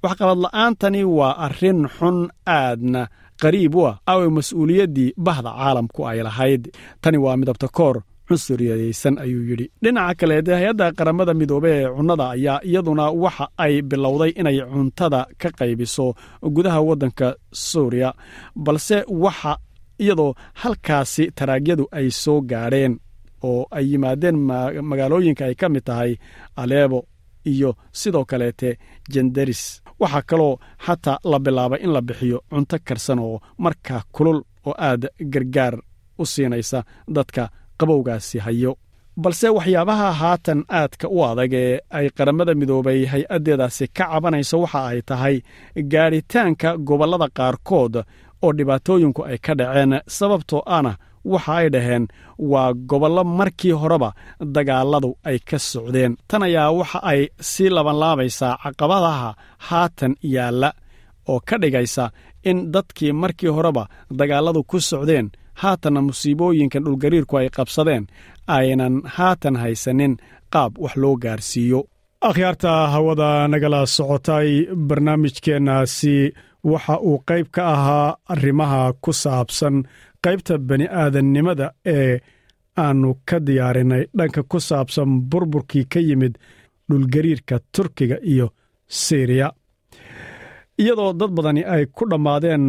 waxqabadla'aantani waa arrin xun aadna qariib u ah awe mas'uuliyaddii bahda caalamku ay lahayd. Tani waa midabta koor cunsuriyaysan ayuu yidhi. Dhinaca kaleete hay'adda qaramada midoobe ee cunnada ayaa iyaduna waxa ay bilowday inay cuntada ka qaybiso gudaha waddanka suuriya balse waxa iyadoo halkaasi taraagyadu ay soo gaadheen oo ay yimaadeen magaalooyinka ay ka mid tahay aleebo iyo sidoo kaleete jendaris waxaa kaloo xataa la bilaabay in la bixiyo cunto karsan oo markaa kulul oo aad gargaar u siinaysa dadka qabowgaasi hayo. Balse waxyaabaha haatan aadka u adag ee ay qaramada midoobay hay'addeedaasi ka cabanayso waxa ay tahay gaadhitaanka gobollada qaarkood oo dhibaatooyinku ay ka dhaceen sababtoo ana waxa ay dhaheen waa gobollo markii horeba dagaalladu ay ka socdeen. Tan ayaa waxa ay sii labanlaabaysaa caqabadaha haatan yaalla oo ka dhigaysa in dadkii markii horeba dagaalladu ku socdeen haatanna musiibooyinkan dhulgariirku ay qabsadeen aynan haatan haysanin qaab wax loo gaarsiiyo. Akhyaarta hawada nagala socotay barnaamijkeennaasi waxa uu qayb ka ahaa arrimaha ku saabsan qaybta bani aadannimada ee aannu ka diyaarinay dhanka ku saabsan burburkii ka yimid dhulgariirka turkiga iyo siriya. Iyadoo dad badani ay ku dhammaadeen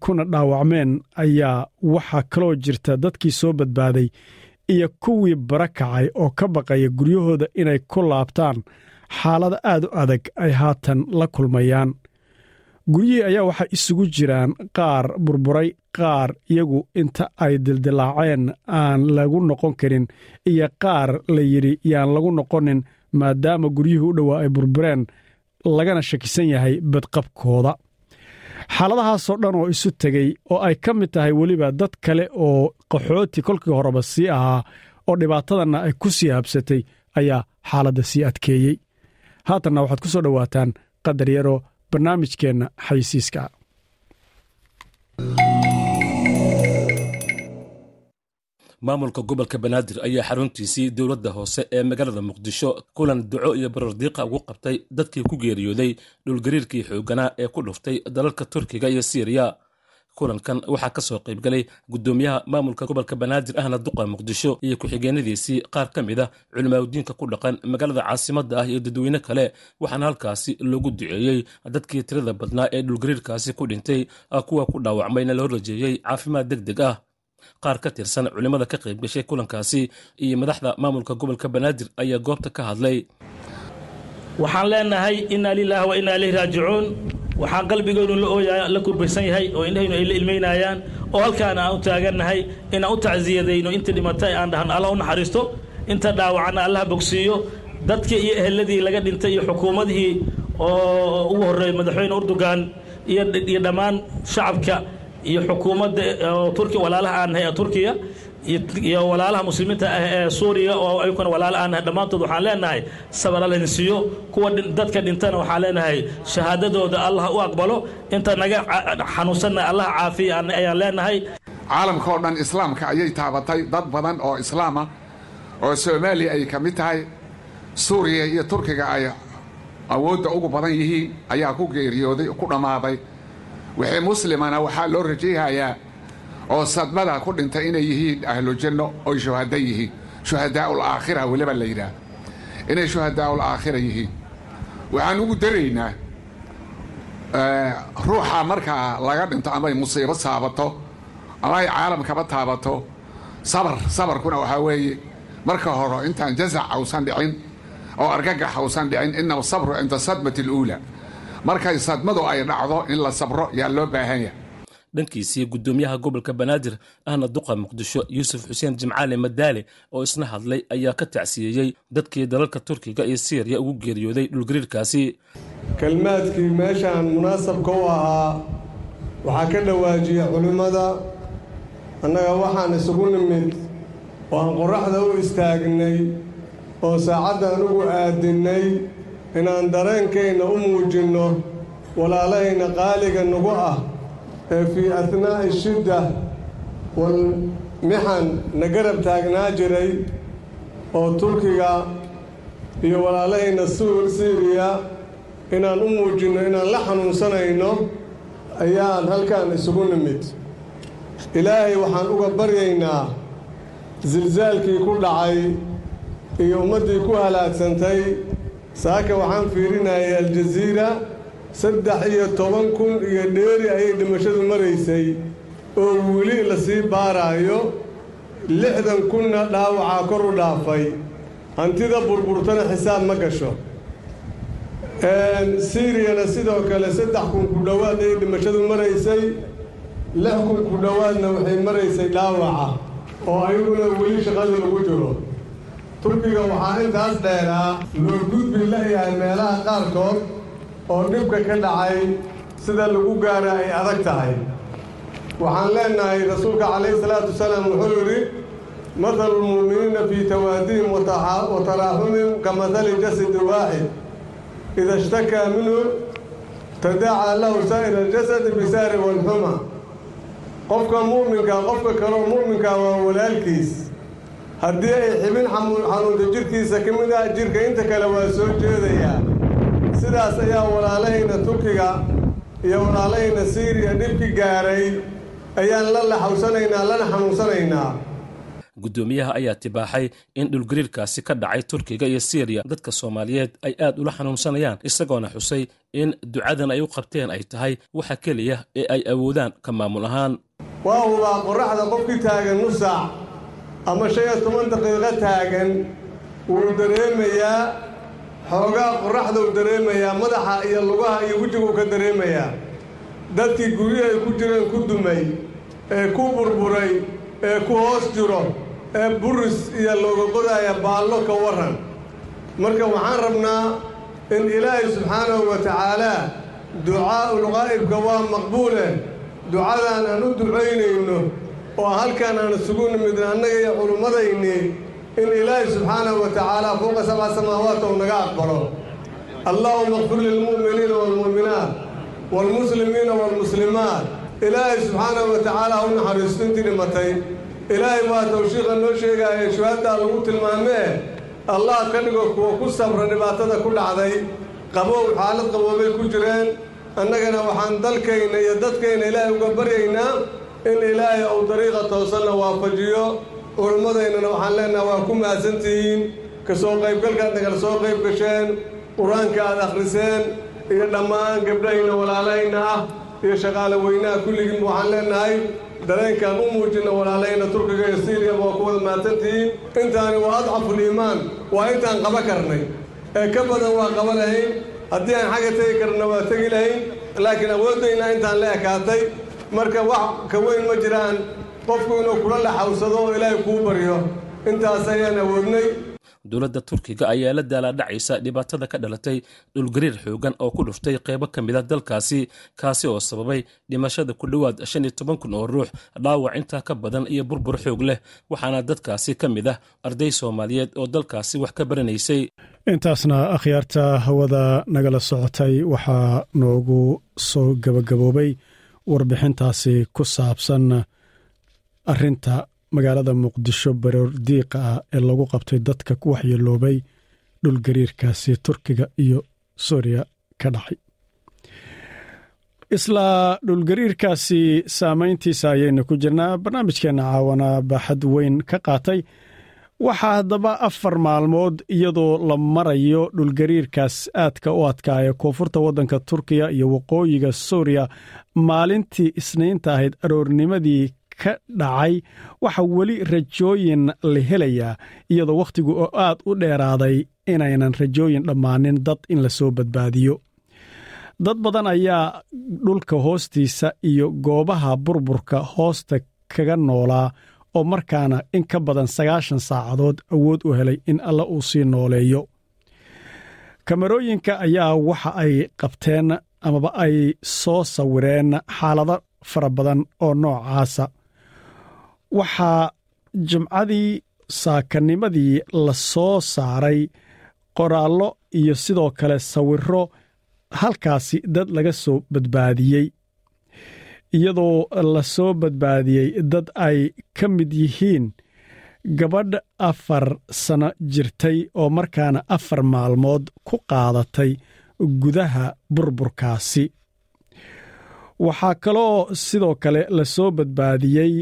kuna dhaawacmeen ayaa waxaa kaloo jirta dadkii soo badbaaday iyo kuwii bara kacay oo ka baqaya guryahooda inay ku laabtaan. Xaalada aad u adag ay haatan la kulmayaan guryihii ayaa waxaa isugu jiraan qaar burburay qaar iyagu inta ay dildilaaceen aan lagu noqon karin iyo qaar la yidhi yaan lagu noqonin maadaama guryihii u dhowaa ay burbureen lagana shakisan yahay badqabkooda. Xaaladahaasoo dhan oo isu tegey oo ay ka mid tahay weliba dad kale oo qaxooti kolkii horeba sii ahaa oo dhibaatadanna ay ku sii habsatay ayaa xaaladda sii adkeeyey. Haatanna waxaad ku soo dhowaataan qadar yaroo barnaamijkeenna xaysiiska maamulka gobolka banaadir ayaa xaruntiisii dowladda hoose ee magaalada muqdisho kulan duco iyo barardiiqa ugu qabtay dadkii ku geeriyooday dhulgariirkii xoogganaa ee ku dhuftay dalalka turkiga iyo siiriya kulankan waxaa ka soo qaybgalay guddoomiyaha maamulka gobolka banaadir ahna duqa muqdisho iyo ku-xigeenadiisii qaar ka mid ah culimaadudiinka ku dhaqan magaalada caasimadda ah iyo dadweyne kale waxaana halkaasi loogu duceeyey dadkii tirada badnaa ee dhulgariirkaasi ku dhintay kuwa ku dhaawacmayna loo rajeeyey caafimaad deg deg ah. Qaar ka tirsan culimmada ka qayb gashay kulankaasi iyo madaxda maamulka gobolka banaadir ayaa goobta ka hadlay. Waxaan leenahay innaa lilaahi wa innaa ilayhi raajicuun waxaan qalbigeynu la kurbaysan yahay oo indhahaynu ay la ilmaynayaan oo halkaana aan u taagannahay inaan u tacsiyadayno inta dhimatay aan dhahno alla u naxariisto inta dhaawacanna allaha bogsiiyo. Dadkii iyo eheladii laga dhintay iyo xukuumadihii oo ugu horreeyay madaxweyne urdugan iyo dhammaan shacabka iyo xukuumadda turkiya walaalaha aan nahay ee turkiya iyo walaalaha muslimiinta ah ee suuriya oo ayukuna walaalo aan nahay dhammaantood waxaan leenahay sabar alla idin siiyo kuwa dadka dhintana waxaan leenahay shahaadadooda allah u aqbalo. Inta naga xanuunsanna allah caafiya ayaan leenahay. Caalamka oo dhan islaamka ayay taabatay dad badan oo islaama oo soomaaliya ay ka mid tahay suuriya iyo turkiga ay awoodda ugu badan yihiin ayaa ku geeriyooday ku dhammaaday wixii muslimana waxaa loo rajayhayaa oo sadmada ku dhintay inay yihiin ahlu janno oy shuhada yihiin shuhadaa'ul weliba la yidhaah. Inay shuhadaa'ul yihiin waxaan ugu daraynaa ruuxa markaa laga dhinto amay musiibo saabato ama caalamkaba taabato sabar sabarkuna waxaa weeye marka hore intaan jazac ausan dhicin oo argagax ausan dhicin inama sabru cinda sadmati aluula markay sadmadu ay dhacdo in la sabro yaa loo baahan yahay dhankiisii gudoomiyaha gobolka banaadir ahna duqa muqdisho yuusuf xuseen jimcaale madaale oo isna hadlay ayaa ka tacsiyeeyey dadkii dalalka turkiga iyo siiriya ugu geeriyooday dhulgariirkaasi. Kelmaadkii meeshaan munaasabka u ahaa waxaa ka dhawaajiya culimmada annaga waxaan isugu nimid oo aan qorraxda u istaagnay oo saacaddan ugu aadinnay inaan dareenkayna u muujinno walaalahayna qaaliga nagu ah fii ahnaa'i shidda wal mixan na garab taagnaa jiray oo turkiga iyo walaalahayna siiriya inaan u muujinno inaan la xanuunsanayno ayaan halkan isugu nimid. Ilaahay waxaan uga baryaynaa silsaalkii ku dhacay iyo ummaddii ku halaagsantay. Saaka waxaan fiirinayay aljaziira saddex iyo toban kun iyo dheeri ayay dhimashadu maraysay oo weli la sii baaraayo. Lixdan kunna dhaawacaa kor u dhaafay. Hantida burburtana xisaab ma gasho. Siiriyana sidoo kale saddex kun ku dhowaad ayay dhimashadu maraysay. Lix kun ku dhowaadna waxay maraysay dhaawaca oo ayaguna weli shaqada lagu jiro. Turkiga waxaa intaas dheeraa loo gudbi layahay meelaha qaarkood oo dhibka ka dhacay sida lagu gaara ay adag tahay. Waxaan leenahay rasuulka calayhi salaatu wasalaam wuxuu yidhi mathalu lmu'miniina fii tawaadihim wa taraaxumihim ka mathali jasadi waaxid ida ishtakaa minhu tadaacaa lahu saa'ira aljasadi bisaari walxuma qofka mu'minka qofka kaloo mu'minka waa walaalkiis. Haddii ay xibin xanuunta jidhkiisa ka mid ah jidhka inta kale waa soo jeedayaa sidaas ayaa walaalahayna turkiga iyo walaalahayna siiriya dhibki gaaray ayaan la laxawsanaynaa lana xanuunsanaynaa. Guddoomiyaha ayaa tibaaxay in dhulgariirkaasi ka dhacay turkiga iyo siiriya dadka soomaaliyeed ay aad ula xanuunsanayaan isagoona xusay in ducadan ay u qabteen ay tahay waxa keliya ee ay awoodaan ka maamul ahaan. Waa hubaa qorraxda qofkii taagan nus saac ama shan iyo toban daqiiqo taagan wuu dareemayaa xoogaa qorraxduu dareemayaa madaxa iyo lugaha iyo wejiguu ka dareemayaa. Dadkii guryahay ku jireen ku dumay ee ku burburay ee ku hoos jiro ee buris iyo looga qodaaya baallo ka warran. Marka waxaan rabnaa in ilaahay subxaanahu wa tacaalaa ducaa'ul qaa'ibka waa maqbuule. Ducadan aan u ducaynayno oo halkan aan isugu nimidna annaga iyo culummadayni in ilaahay subxaanahu wa tacaala fowqa sabca samaawaat ou naga aqbalo. Allaahuma kfir lilmu'miniina waalmu'minaat waalmuslimiina waalmuslimaat ilaahay subxaanahu wa ha u naxariisto intii dhimatay. Ilaahay waa tawshiiqa noo sheegaaya shuhaaddaa lagu tilmaamee allah ka dhigo kuwa ku sabra dhibaatada ku dhacday. Qabow xaalad qaboobay ku jireen. Annagana waxaan dalkayna iyo dadkayna ilaahay uga baryaynaa in ilaahay uu dariiqa toosanna waafajiyo culimmadaynana waxaan leenaha waa ku mahadsantihiin ka soo qaybgalkaad nagala soo qayb gasheen qur'aanka aad akhriseen iyo dhammaan gabdhahayna walaalahayna ah iyo shaqaale weynaha kulligiin waxaan leenahay dareenkaan u muujinna walaalahayna turkiga iyo siiriya waa ku wada mahadsantihiin intaani waa adcaful iimaan waa intaan qaba karnay. Ee ka badan waa qaba lahayn haddii aan xagga tegi karna waa tegi lahayn. Laakiin awooddayna intaan la ekaatay. Marka wax ka weyn ma jiraan qofku inuu kula laxawsado oo ilaahay kuu baryo. Intaas ayaan awoodnay. Dowladda turkiga ayaa la daalaadhacaysa dhibaatada ka dhalatay dhulgariir xoogan oo ku dhuftay qeybo ka mid a dalkaasi kaasi oo sababay dhimashada ku dhowaad shan iyo toban kun oo ruux dhaawac intaa ka badan iyo burbur xoog leh waxaana dadkaasi ka mid ah arday soomaaliyeed oo dalkaasi wax ka baranaysay. Intaasna akhyaarta hawada nagala socotay waxaa noogu soo gabagaboobay warbixintaasi ku saabsan arinta magaalada muqdisho baroordiiqa ah ee lagu qabtay dadka ku waxyeeloobay dhulgariirkaasi turkiga iyo suuriya ka dhacay. Isla dhulgariirkaasi saameyntiisa ayaynu ku jirnaa. Barnaamijkeenna caawana baaxad weyn ka qaatay. Waxaa haddaba afar maalmood iyadoo la marayo dhulgariirkaas aadka u adkaaya koonfurta waddanka turkiya iyo waqooyiga suuriya maalintii isniinta ahayd aroornimadii ka dhacay waxa weli rajooyin la helayaa iyadoo wakhtigu oo aad u dheeraaday inaynan rajooyin dhammaanin dad in la soo badbaadiyo. Dad badan ayaa dhulka hoostiisa iyo goobaha burburka hoosta kaga noolaa oo markaana in ka badan sagaashan saacadood awood u helay in alla uu sii nooleeyo. Kamarooyinka ayaa waxa ay qabteen amaba ay soo sawireen xaalado fara badan oo noocaasa waxaa jimcadii saakanimadii la soo saaray qoraallo iyo sidoo kale sawirro halkaasi dad laga soo badbaadiyey. Iyadoo la soo badbaadiyey dad ay ka mid yihiin gabadh afar sano jirtay oo markaana afar maalmood ku qaadatay gudaha burburkaasi. Waxaa kaloo sidoo kale la soo badbaadiyey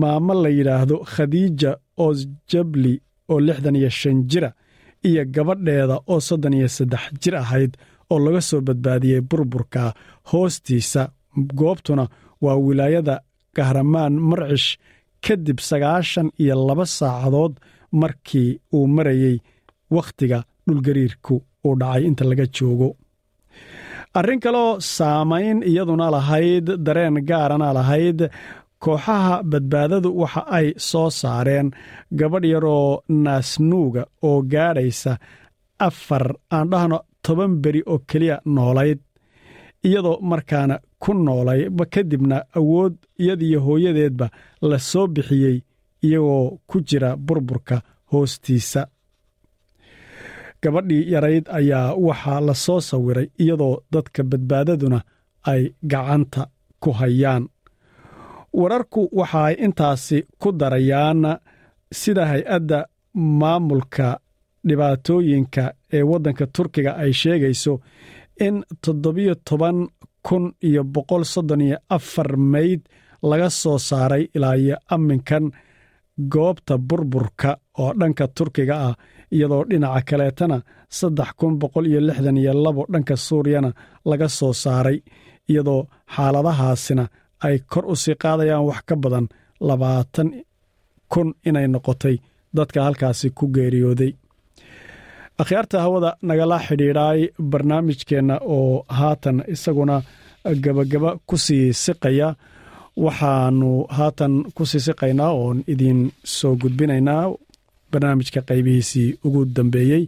maamo la yidhaahdo khadiija osjabli oo lixdan iyo shan jira iyo gabadheeda oo soddon iyo saddex jir ahayd oo laga soo badbaadiyey burburka. Hoostiisa goobtuna waa wilaayada kahramaan marcish kadib sagaashan iyo laba saacadood markii uu marayey wakhtiga dhulgariirku uu dhacay inta laga joogo. Arrin kaloo saamayn iyaduna lahayd dareen gaarana lahayd kooxaha badbaadadu waxa ay soo saareen gabadh yaroo naasnuuga oo gaadhaysa afar aan dhahno toban beri oo keliya noolayd iyadoo markaana ku noolay kadibna awood iyadiyo hooyadeedba la soo bixiyey iyagoo ku jira burburka hoostiisa. Gabadhii yarayd ayaa waxaa la soo sawiray iyadoo dadka badbaadaduna ay gacanta ku hayaan wararku waxa ay intaasi ku darayaan sida hay'adda maamulka dhibaatooyinka ee waddanka turkiga ay sheegayso in toddobiyo toban kun iyo boqol soddon iyo afar meyd laga soo saaray ilaa iyo amminkan goobta burburka oo dhanka turkiga ah iyadoo dhinaca kaleetana saddex kun boqol iyo lixdan iyo labo dhanka suuriyana laga soo saaray iyadoo xaaladahaasina ay kor u sii qaadayaan wax ka badan labaatan kun inay noqotay dadka halkaasi ku geeriyooday. Akhyaarta hawada nagala xidhiidhaay barnaamijkeenna oo haatan isaguna gabagaba ku sii siqaya. Waxaannu haatan ku sii siqaynaa oon idiin soo gudbinaynaa barnaamijka qaybihiisii ugu dambeeyey.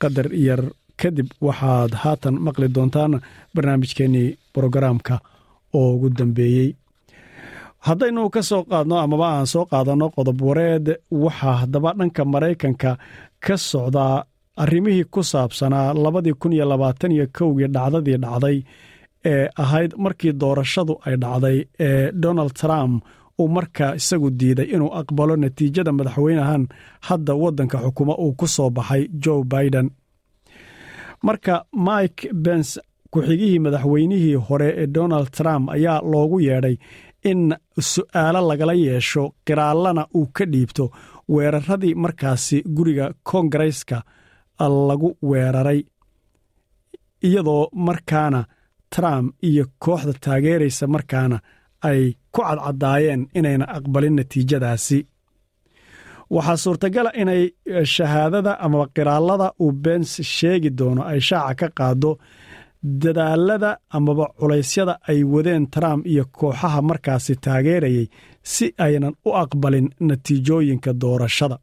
Qadar yar kadib waxaad haatan maqli doontaan barnaamijkeennii brogaraamka oo ugu dambeeyey. Haddaynu ka soo qaadno amaba aan soo qaadanno qodob wareed waxaa haddaba dhanka maraykanka ka socdaa arrimihii ku saabsanaa labadii kun iyo labaatan iyo kowgii dhacdadii dhacday ee ahayd markii doorashadu ay dhacday ee donald trump uu markaa isagu diiday inuu aqbalo natiijada madaxweynahan hadda waddanka xukumo uu ku soo baxay joe biden. Marka mike bens ku-xigihii madaxweynihii hore ee donald trump ayaa loogu yeedhay in su'aalo lagala yeesho qiraallana uu ka dhiibto weeraradii markaasi guriga koongareeska lagu weeraray. Iyadoo markaana trump iyo kooxda taageeraysa markaana ay ku cadcadaayeen inayna aqbalin natiijadaasi. Waxaa suurtagala inay shahaadada amaba qiraallada uu bens sheegi doono ay shaaca ka qaado dadaalada amaba culaysyada ay wadeen trump iyo kooxaha markaasi taageerayay si aynan u aqbalin natiijooyinka doorashada.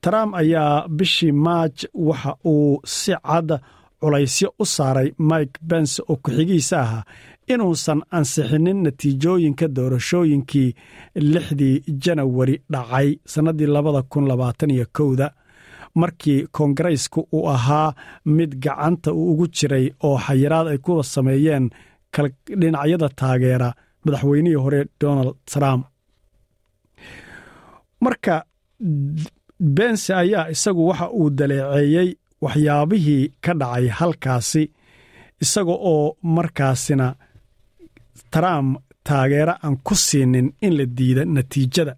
Trump ayaa bishii maaj waxa uu si cad culaysyo u saaray mike bence oo ku-xigiisa ahaa inuusan ansixinin natiijooyinka doorashooyinkii lixdii janawari dhacay sannaddii labada kun labaatan iyo kowda markii koongareysku uu ahaa mid gacanta ugu jiray oo xayiraad ay ku sameeyeen dhinacyada taageera madaxweynihii hore donald trump. Marka bense ayaa isagu waxa uu daleeceeyey waxyaabihii ka dhacay halkaasi isaga oo markaasina trump taageero aan ku siinin in la diida natiijada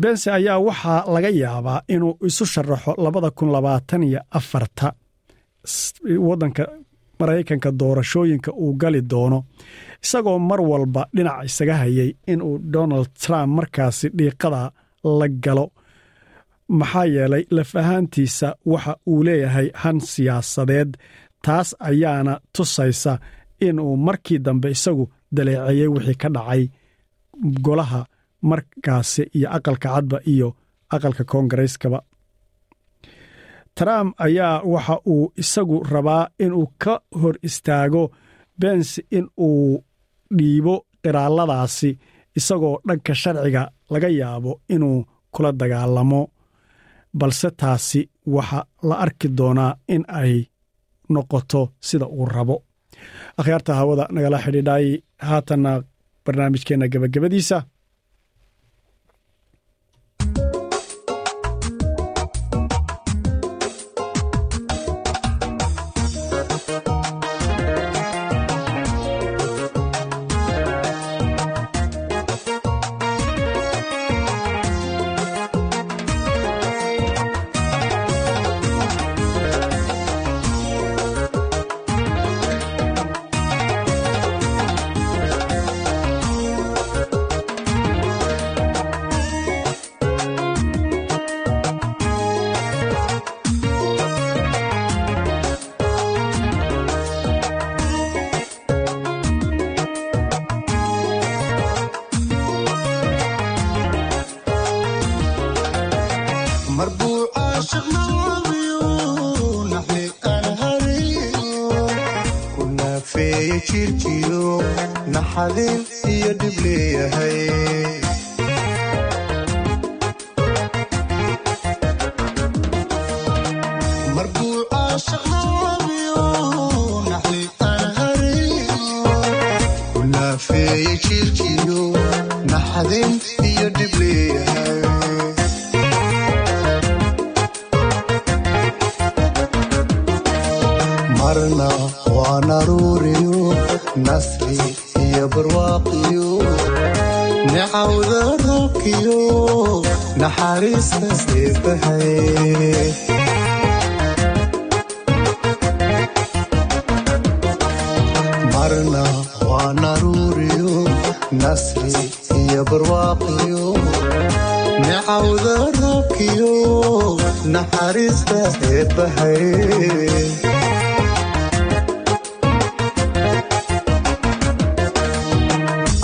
bense ayaa waxaa laga yaabaa inuu isu sharaxo labada kun labaatan iyo afarta. Waddanka maraykanka doorashooyinka uu gali doono. Isagoo mar walba dhinac isaga hayay inuu donald trump markaasi dhiiqada la galo. Maxaa yeelay laf ahaantiisa waxa uu leeyahay han siyaasadeed taas ayaana tusaysa inuu markii dambe isagu daleeceeyey wixii ka dhacay golaha markaasi iyo aqalka cadba iyo aqalka koongareyskaba trump ayaa waxa uu isagu rabaa inuu ka hor istaago bens in uu dhiibo qiraalladaasi isagoo dhanka sharciga laga yaabo inuu kula dagaalamo balse taasi waxa la arki doonaa in ay noqoto sida uu rabo. Akhyaarta hawada nagala xidhiidhay haatanna barnaamijkeenna gebagabadiisa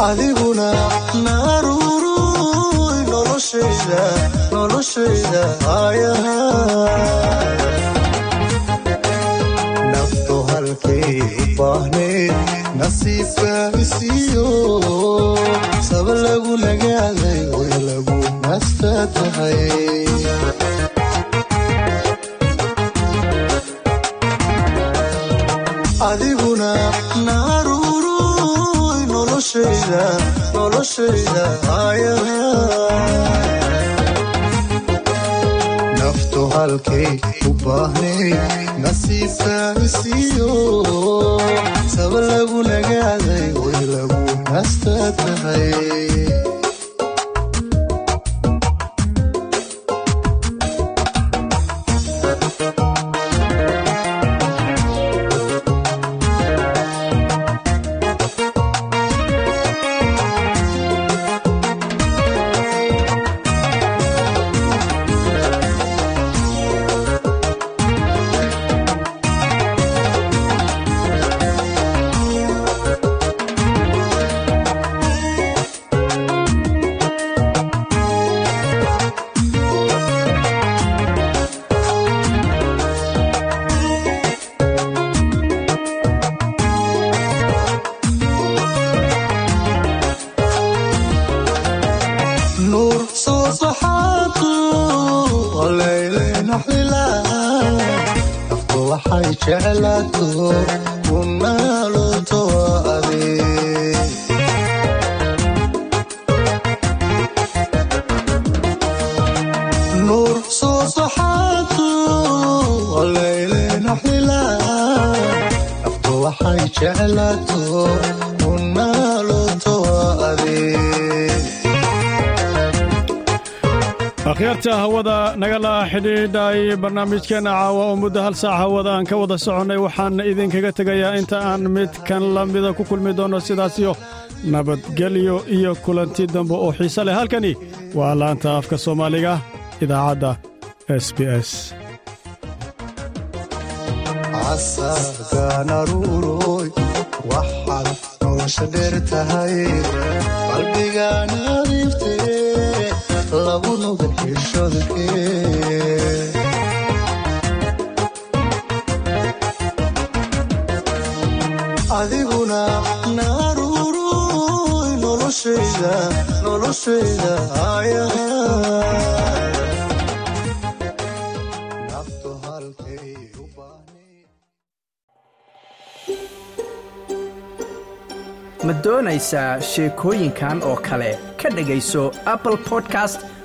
adiguna naruuruy noloshayda noloshayda aayaha naftu halkay u baahnayd nasiibka isiiyo saba lagu nagaaday nasta tahay adiguna naruuruy noloshayda noloshayda aayaha naftu halkay u baahnayd nasiibka isiiyo saba lagu nagaaday way lagu nasta tahay waxay jeclaato unaalooto adenuur soo soxaatu alaylena xila afto waxay jeclaato unaalooto ade akhyaarta hawada nagala xidhiidhay barnaamijkeenna caawa oo muddo hal saac hawada aan ka wada soconnay waxaan idinkaga tegayaa inta aan mid kan la mida ku kulmi doonno sidaasiyo nabadgelyo iyo kulanti dambe oo xiise leh. Halkani waa laanta afka soomaaliga idaacadda s b s. Casagaan aruuroy waxaad nolosha dheer tahay qalbigaan adiiftee ma doonaysaa sheekooyinkan oo kale. Ka dhegayso apple podcast